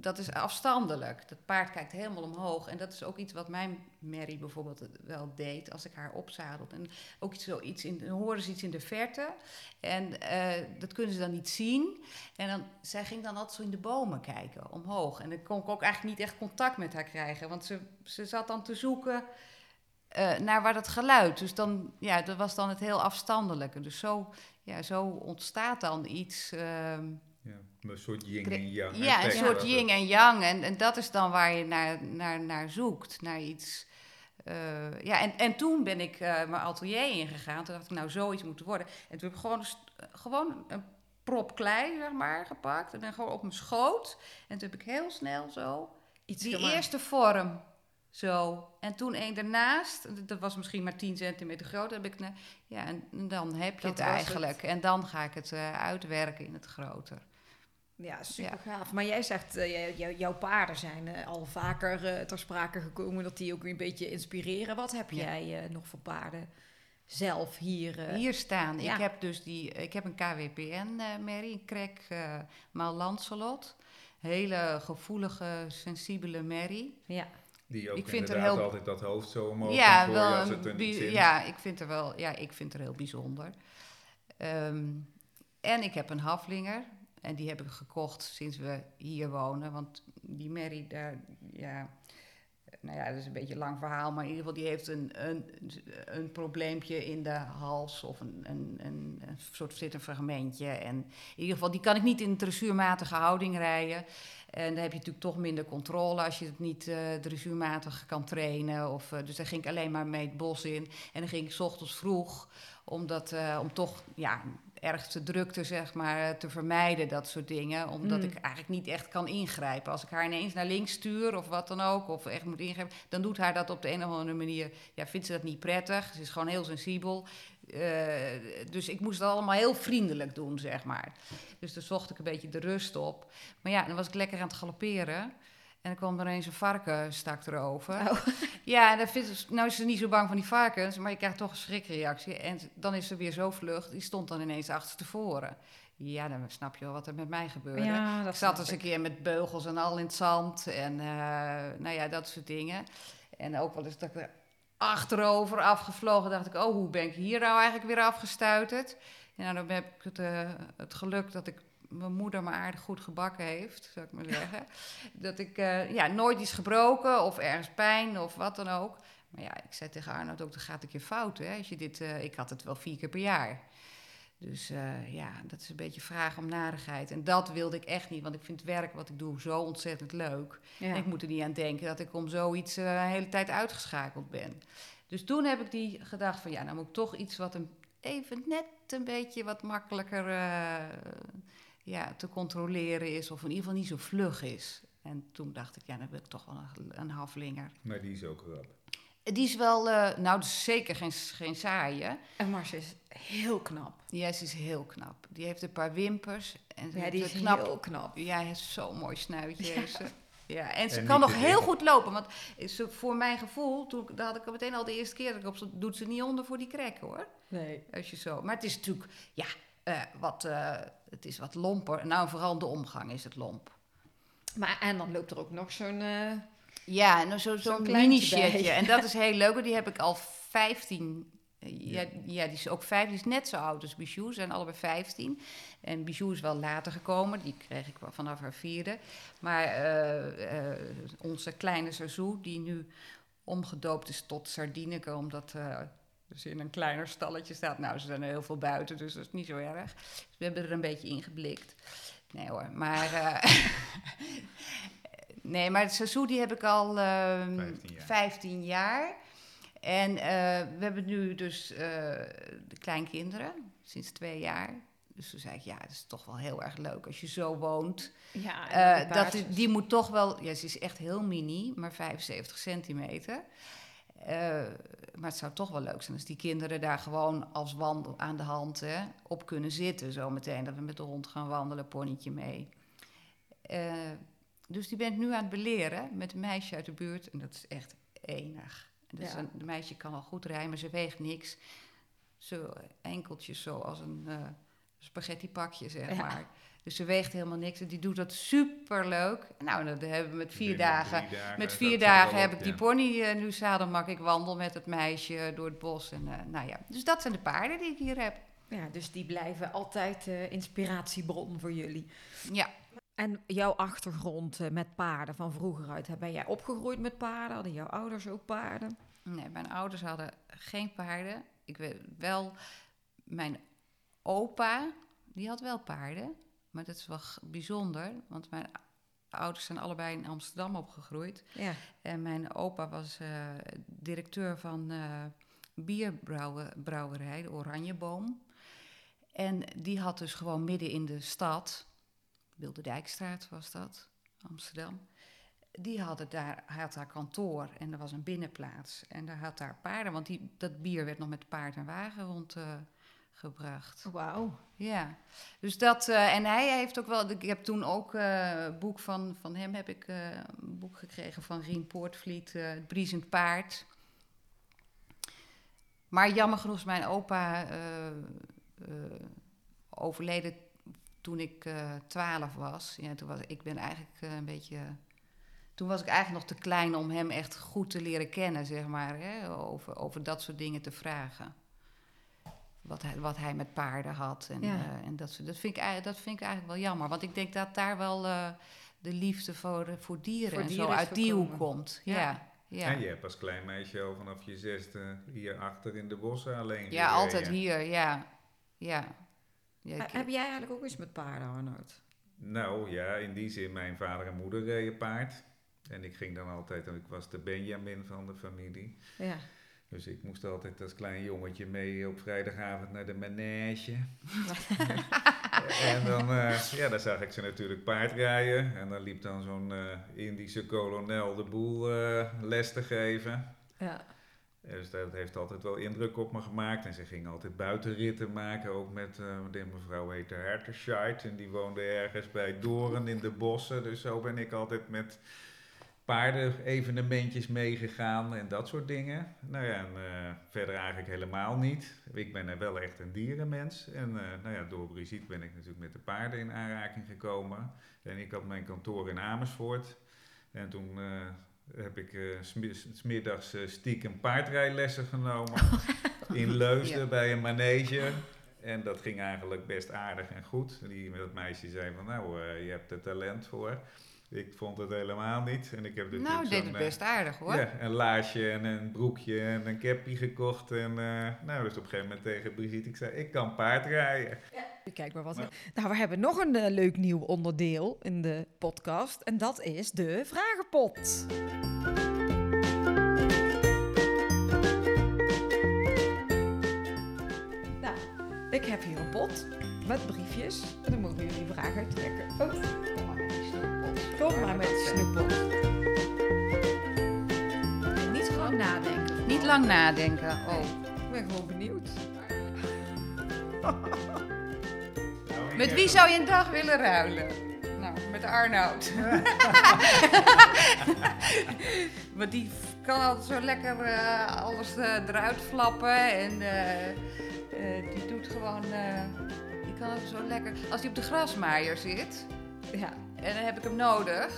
dat is afstandelijk. Dat paard kijkt helemaal omhoog. En dat is ook iets wat mijn Mary bijvoorbeeld wel deed als ik haar opzadelde. En ook iets, zoiets in, dan horen ze iets in de verte. En eh, dat kunnen ze dan niet zien. En dan, zij ging dan altijd zo in de bomen kijken, omhoog. En dan kon ik ook eigenlijk niet echt contact met haar krijgen. Want ze, ze zat dan te zoeken eh, naar waar dat geluid. Dus dan, ja, dat was dan het heel afstandelijke. Dus zo, ja, zo ontstaat dan iets. ehm, Ja, een soort yin en yang. ja, een soort yin en yang. En, en dat is dan waar je naar, naar, naar zoekt. Naar iets. eh, ja, en, en toen ben ik eh, mijn atelier ingegaan. Toen dacht ik, nou, zoiets moet worden. En toen heb ik gewoon een, st- gewoon een prop klei, zeg maar, gepakt. En dan gewoon op mijn schoot. En toen heb ik heel snel zo Iets die gemaakt. eerste vorm. Zo. En toen één daarnaast, dat was misschien maar 10 centimeter groot, heb ik. ne- Ja, en dan heb je Dat het eigenlijk. En dan ga ik het eh, uitwerken in het groter. Ja, super gaaf. Maar jij zegt, eh, jou- jouw paarden zijn eh, al vaker ter sprake gekomen dat die ook een beetje inspireren. Wat heb Ja. jij nog voor paarden zelf hier? Hier staan. ja. Ik heb dus die, ik heb een KWPN, Mary, een krek Maal Lancelot. Hele gevoelige, sensibele Mary. Ja. Die ook Ik vind er heel- altijd dat hoofd zo omhoog ja, kan wel als het er niet zit. ja, ik vind er wel, ja, ik vind er heel bijzonder. Ehm, en ik heb een haflinger. En die heb ik gekocht sinds we hier wonen. Want die Mary, daar, ja, nou ja, dat is een beetje een lang verhaal. Maar in ieder geval, die heeft een, een, een probleempje in de hals. Of een, een, een, een soort zit een fragmentje. En in ieder geval, die kan ik niet in dressuurmatige houding rijden. En dan heb je natuurlijk toch minder controle als je het niet eh dressuurmatig kan trainen. Of, eh, dus daar ging ik alleen maar mee het bos in. En dan ging ik ochtends vroeg, omdat, eh, om toch ja, ergste drukte zeg maar, te vermijden, dat soort dingen. Omdat Mm. ik eigenlijk niet echt kan ingrijpen. Als ik haar ineens naar links stuur of wat dan ook, of echt moet ingrijpen, dan doet haar dat op de een of andere manier. Ja, vindt ze dat niet prettig. Ze is gewoon heel sensibel. Eh, dus ik moest het allemaal heel vriendelijk doen, zeg maar. Dus daar zocht ik een beetje de rust op. Maar ja, dan was ik lekker aan het galopperen. En dan kwam er ineens een varken stak erover. Oh. Ja, en dan vindt ze, nou is ze niet zo bang van die varkens, maar je krijgt toch een schrikreactie. En dan is ze weer zo vlug, die stond dan ineens achterstevoren. Ja, dan snap je wel wat er met mij gebeurde. Ja, ik zat eens een keer met beugels en al in het zand. En eh, nou ja, dat soort dingen. En ook wel eens dat ik er achterover afgevlogen dacht ik... oh, hoe ben ik hier nou eigenlijk weer afgestuiterd? En nou, dan heb ik het, eh, het geluk dat ik mijn moeder me aardig goed gebakken heeft, zou ik maar zeggen. dat ik eh, ja, nooit iets gebroken of ergens pijn of wat dan ook. Maar ja, ik zei tegen Arnold ook, dan gaat het je fout. Hè? Als je dit, eh, ik had het wel vier keer per jaar. Dus eh, ja, dat is een beetje vragen om narigheid. En dat wilde ik echt niet, want ik vind het werk wat ik doe zo ontzettend leuk. Ja. En ik moet er niet aan denken dat ik om zoiets een hele tijd uitgeschakeld ben. Dus toen heb ik die gedacht van, ja, nou moet ik toch iets wat een, even net een beetje wat makkelijker ja, te controleren is. Of in ieder geval niet zo vlug is. En toen dacht ik, ja, dan wil ik toch wel een, een haflinger. Maar die is ook rap. Die is wel, eh, nou, is zeker geen, geen saaie. En Mars is heel knap. Ja, ze is heel knap. Die heeft een paar wimpers. En ze Ja, die is knap, heel knap. Ja, hij heeft zo'n mooi snuitje. Ja. heeft ze. Ja, en ze En kan nog heel goed lopen. Want ze, voor mijn gevoel, toen, daar had ik al meteen al de eerste keer dat ik op doet ze niet onder voor die krekken hoor. Nee. Als je zo. Maar het is natuurlijk, ja, eh, wat, eh, het is wat lomper. Nou, vooral de omgang is het lomp. Maar en dan loopt er ook nog zo'n... eh, Ja, zo- Zo'n kleintje mini-shirtje. En dat is heel leuk. Die heb ik al 15. eh, Ja, ja, die is ook 15. Die is net zo oud als Bijou. Zijn allebei 15. En Bijou is wel later gekomen. Die kreeg ik vanaf haar vierde. Maar onze kleine Sazou, die nu omgedoopt is tot Sardineke, omdat ze in een kleiner stalletje staat. Nou, ze zijn er heel veel buiten, dus dat is niet zo erg. Dus we hebben er een beetje ingeblikt. Nee hoor, maar... eh, nee, maar het Sazou die heb ik al ehm, 15 jaar. 15 jaar. En eh, we hebben nu dus eh, de kleinkinderen, sinds twee jaar. Dus toen zei ik, ja, het is toch wel heel erg leuk als je zo woont. ja, Eh, die dat, die moet toch wel, ja, ze is echt heel mini, maar 75 centimeter. Maar het zou toch wel leuk zijn als die kinderen daar gewoon als wandel aan de hand hè, op kunnen zitten. Zometeen dat we met de hond gaan wandelen, ponytje mee. Eh, dus die ben ik nu aan het beleren met een meisje uit de buurt. En dat is echt enig. Dus Ja. een, de meisje kan al goed rijden, maar ze weegt niks. Zo enkeltjes zo als een eh spaghetti pakje, zeg Ja. maar. Dus ze weegt helemaal niks en die doet dat superleuk. Nou, dat hebben we met vier dagen met vier er dagen heb op, ik die ja. pony eh, nu zadelmak. Ik wandel met het meisje door het bos. En, eh, nou ja. Dus dat zijn de paarden die ik hier heb. Ja, dus die blijven altijd eh, inspiratiebron voor jullie. Ja, En jouw achtergrond eh, met paarden van vroeger uit. Ben jij opgegroeid met paarden? Hadden jouw ouders ook paarden? nee, mijn ouders hadden geen paarden. Ik weet wel, mijn opa, die had wel paarden. Maar dat is wel bijzonder, want mijn ouders zijn allebei in Amsterdam opgegroeid. Ja. En mijn opa was eh, directeur van eh bierbrouwerij, de Oranjeboom. En die had dus gewoon midden in de stad, Wilderdijkstraat was dat, Amsterdam. Die had, het daar, had daar kantoor en er was een binnenplaats. En daar had daar paarden, want die, dat bier werd nog met paard en wagen rondgebracht. Wauw. Ja, dus dat, eh, en hij heeft ook wel, ik heb toen ook eh, een boek van, van hem, heb ik eh, een boek gekregen van Rien Poortvliet, Het Briezend Paard. Maar jammer genoeg is mijn opa overleden toen ik twaalf was. Ja, toen was. Ik ben eigenlijk een beetje... Toen was ik eigenlijk nog te klein om hem echt goed te leren kennen, zeg maar. Hè, over, over dat soort dingen te vragen. Wat hij, wat hij met paarden had. En, Ja. eh, en dat, dat, vind ik, eigenlijk- dat vind ik eigenlijk wel jammer. Want ik denk dat daar wel eh, de liefde voor, eh, voor dieren Voor en dieren zo uit die hoek komt. Ja. Ja, ja. En je hebt als klein meisje al vanaf je zesde hier achter in de bossen alleen Ja, gereden. altijd hier, ja. Ja. ja ik- Heb jij eigenlijk ook eens met paarden, Arnoud? Nou ja, in die zin, mijn vader en moeder reden paard. En ik ging dan altijd, en ik was de Benjamin van de familie. Ja. Dus ik moest altijd als klein jongetje mee op vrijdagavond naar de manege. en dan, eh, ja, dan zag ik ze natuurlijk paardrijden. En dan liep dan zo'n eh, Indische kolonel de boel eh, les te geven. ja. Dus dat heeft altijd wel indruk op me gemaakt. En ze ging altijd buitenritten maken, ook met, de mevrouw heette Herterscheid. En die woonde ergens bij Doren in de bossen. Dus zo ben ik altijd met paarden-evenementjes meegegaan en dat soort dingen. Nou ja, en eh, verder eigenlijk helemaal niet. Ik ben wel echt een dierenmens. En eh, nou ja, door Brigitte ben ik natuurlijk met de paarden in aanraking gekomen. En ik had mijn kantoor in Amersfoort. En toen eh, heb ik smi- smiddags stiekem paardrijlessen genomen. in Leusden Ja. bij een manege. En dat ging eigenlijk best aardig en goed. Die, dat meisje zei van, nou, je hebt er talent voor. Ik vond het helemaal niet. En ik heb nou, natuurlijk ik deed het eh, best aardig hoor. ja, een laarsje en een broekje en een capje gekocht. En eh, nou, dus op een gegeven moment tegen Brigitte, ik zei, ik kan paardrijden. Kijk maar wat. Maar- Nou, we hebben nog een eh, leuk nieuw onderdeel in de podcast. En dat is de vragenpot. Nou, ik heb hier een pot met briefjes. En dan mogen jullie vragen uittrekken. Oh, Kom maar met de snoeppot. En niet gewoon lang nadenken. Niet lang nadenken. Oh. Ik ben gewoon benieuwd. Met wie zou je een dag willen ruilen? Nou, met Arnoud. Want die kan altijd zo lekker eh, alles eh, eruit flappen. En eh, die doet gewoon... die kan altijd zo lekker... Als hij op de grasmaaier zit... Ja. En dan heb ik hem nodig.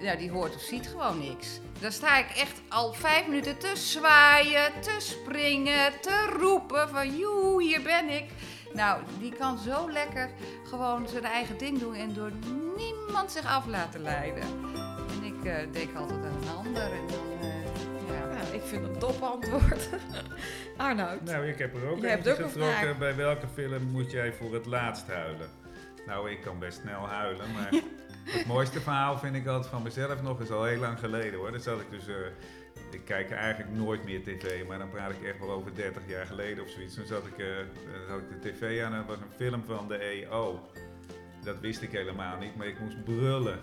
Ja, die hoort of ziet gewoon niks. Dan sta ik echt al vijf minuten te zwaaien, te springen, te roepen van joe, hier ben ik. Nou, die kan zo lekker gewoon zijn eigen ding doen en door niemand zich af laten leiden. En ik eh, denk altijd aan een ander en dan, eh, ja. Ja, ik vind het een top antwoord. Arnoud. Nou, ik heb er ook Jij hebt ook een vraag. Bij welke film moet jij voor het laatst huilen? Nou, ik kan best snel huilen, maar het mooiste verhaal vind ik altijd van mezelf nog, is al heel lang geleden hoor. Dat zat ik dus, eh, ik kijk eigenlijk nooit meer tv, maar dan praat ik echt wel over 30 jaar geleden of zoiets. Toen zat ik, had ik de tv aan en dat was een film van de EO. Dat wist ik helemaal niet, maar ik moest brullen.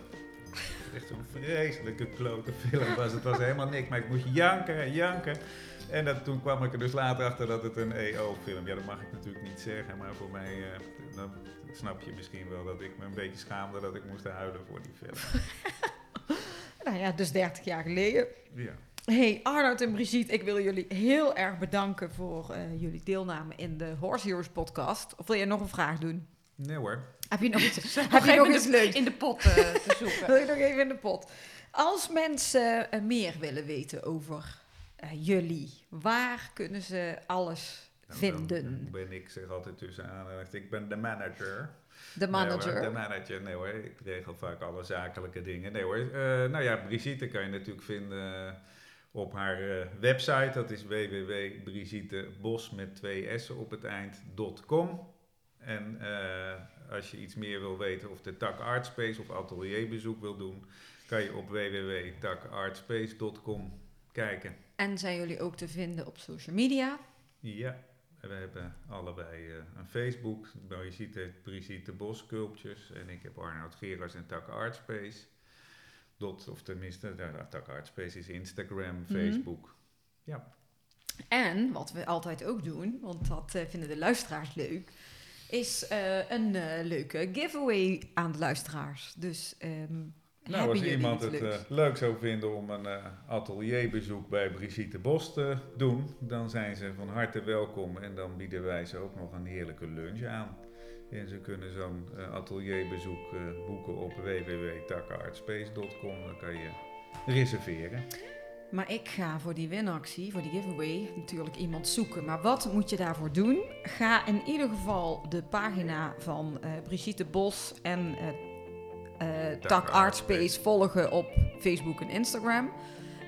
Echt zo'n vreselijke klote film was. Het was helemaal niks, maar ik moest janken en janken. En dat, toen kwam ik er dus later achter dat het een EO-film. Ja, dat mag ik natuurlijk niet zeggen, maar voor mij eh, dan snap je misschien wel dat ik me een beetje schaamde dat ik moest huilen voor die film. Nou ja, dus 30 jaar geleden. Ja. Hey Arnoud en Brigitte, ik wil jullie heel erg bedanken voor eh, jullie deelname in de Horse Heroes podcast. Of wil je nog een vraag doen? Nee hoor. Heb je nog iets, heb je nog iets leuks? in de pot eh, te zoeken. Wil je nog even in de pot? Als mensen eh, meer willen weten over eh, jullie, waar kunnen ze alles vinden? Dan ben ik, zeg altijd tussen aanhalingstekens, ik ben de manager. De manager. Nee, de manager, nee hoor. Ik regel vaak alle zakelijke dingen. Nee hoor. Eh, nou ja, Brigitte kan je natuurlijk vinden op haar eh, website. Dat is www.brigittebos met twee s'en op het eind.com. En eh, als je iets meer wil weten of de tak Artspace of atelierbezoek wil doen, kan je op www.takartspace.com kijken. En zijn jullie ook te vinden op social media? Ja, we hebben allebei eh, een Facebook. Brigitte heeft Brigitte Bos Sculptures en ik heb Arnoud Gerards en Tak Artspace. Dot, of tenminste, nou, Tak Artspace is Instagram, Facebook. Ja, En wat we altijd ook doen, want dat eh, vinden de luisteraars leuk, is eh, een leuke giveaway aan de luisteraars. Dus ehm nou als iemand het eh, leuk zou vinden om een eh, atelierbezoek bij Brigitte Bos te doen, dan zijn ze van harte welkom en dan bieden wij ze ook nog een heerlijke lunch aan. En ze kunnen zo'n eh, atelierbezoek boeken op www.takartspace.com. Dan kan je reserveren. Maar ik ga voor die winactie, voor die giveaway, natuurlijk iemand zoeken. Maar wat moet je daarvoor doen? Ga in ieder geval de pagina van Brigitte Bos en Tak Tak Artspace volgen op Facebook en Instagram.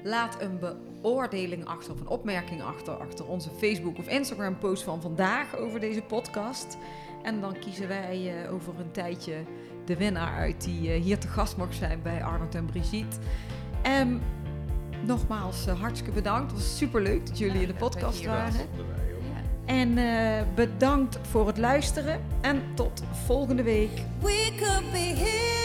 Laat een beoordeling achter of een opmerking achter, achter onze Facebook of Instagram post van vandaag over deze podcast. En dan kiezen wij eh, over een tijdje de winnaar uit die eh, hier te gast mag zijn bij Arnold en Brigitte. En nogmaals, eh, hartstikke bedankt. Het was superleuk dat jullie in de podcast waren. En eh, bedankt voor het luisteren. En tot volgende week. We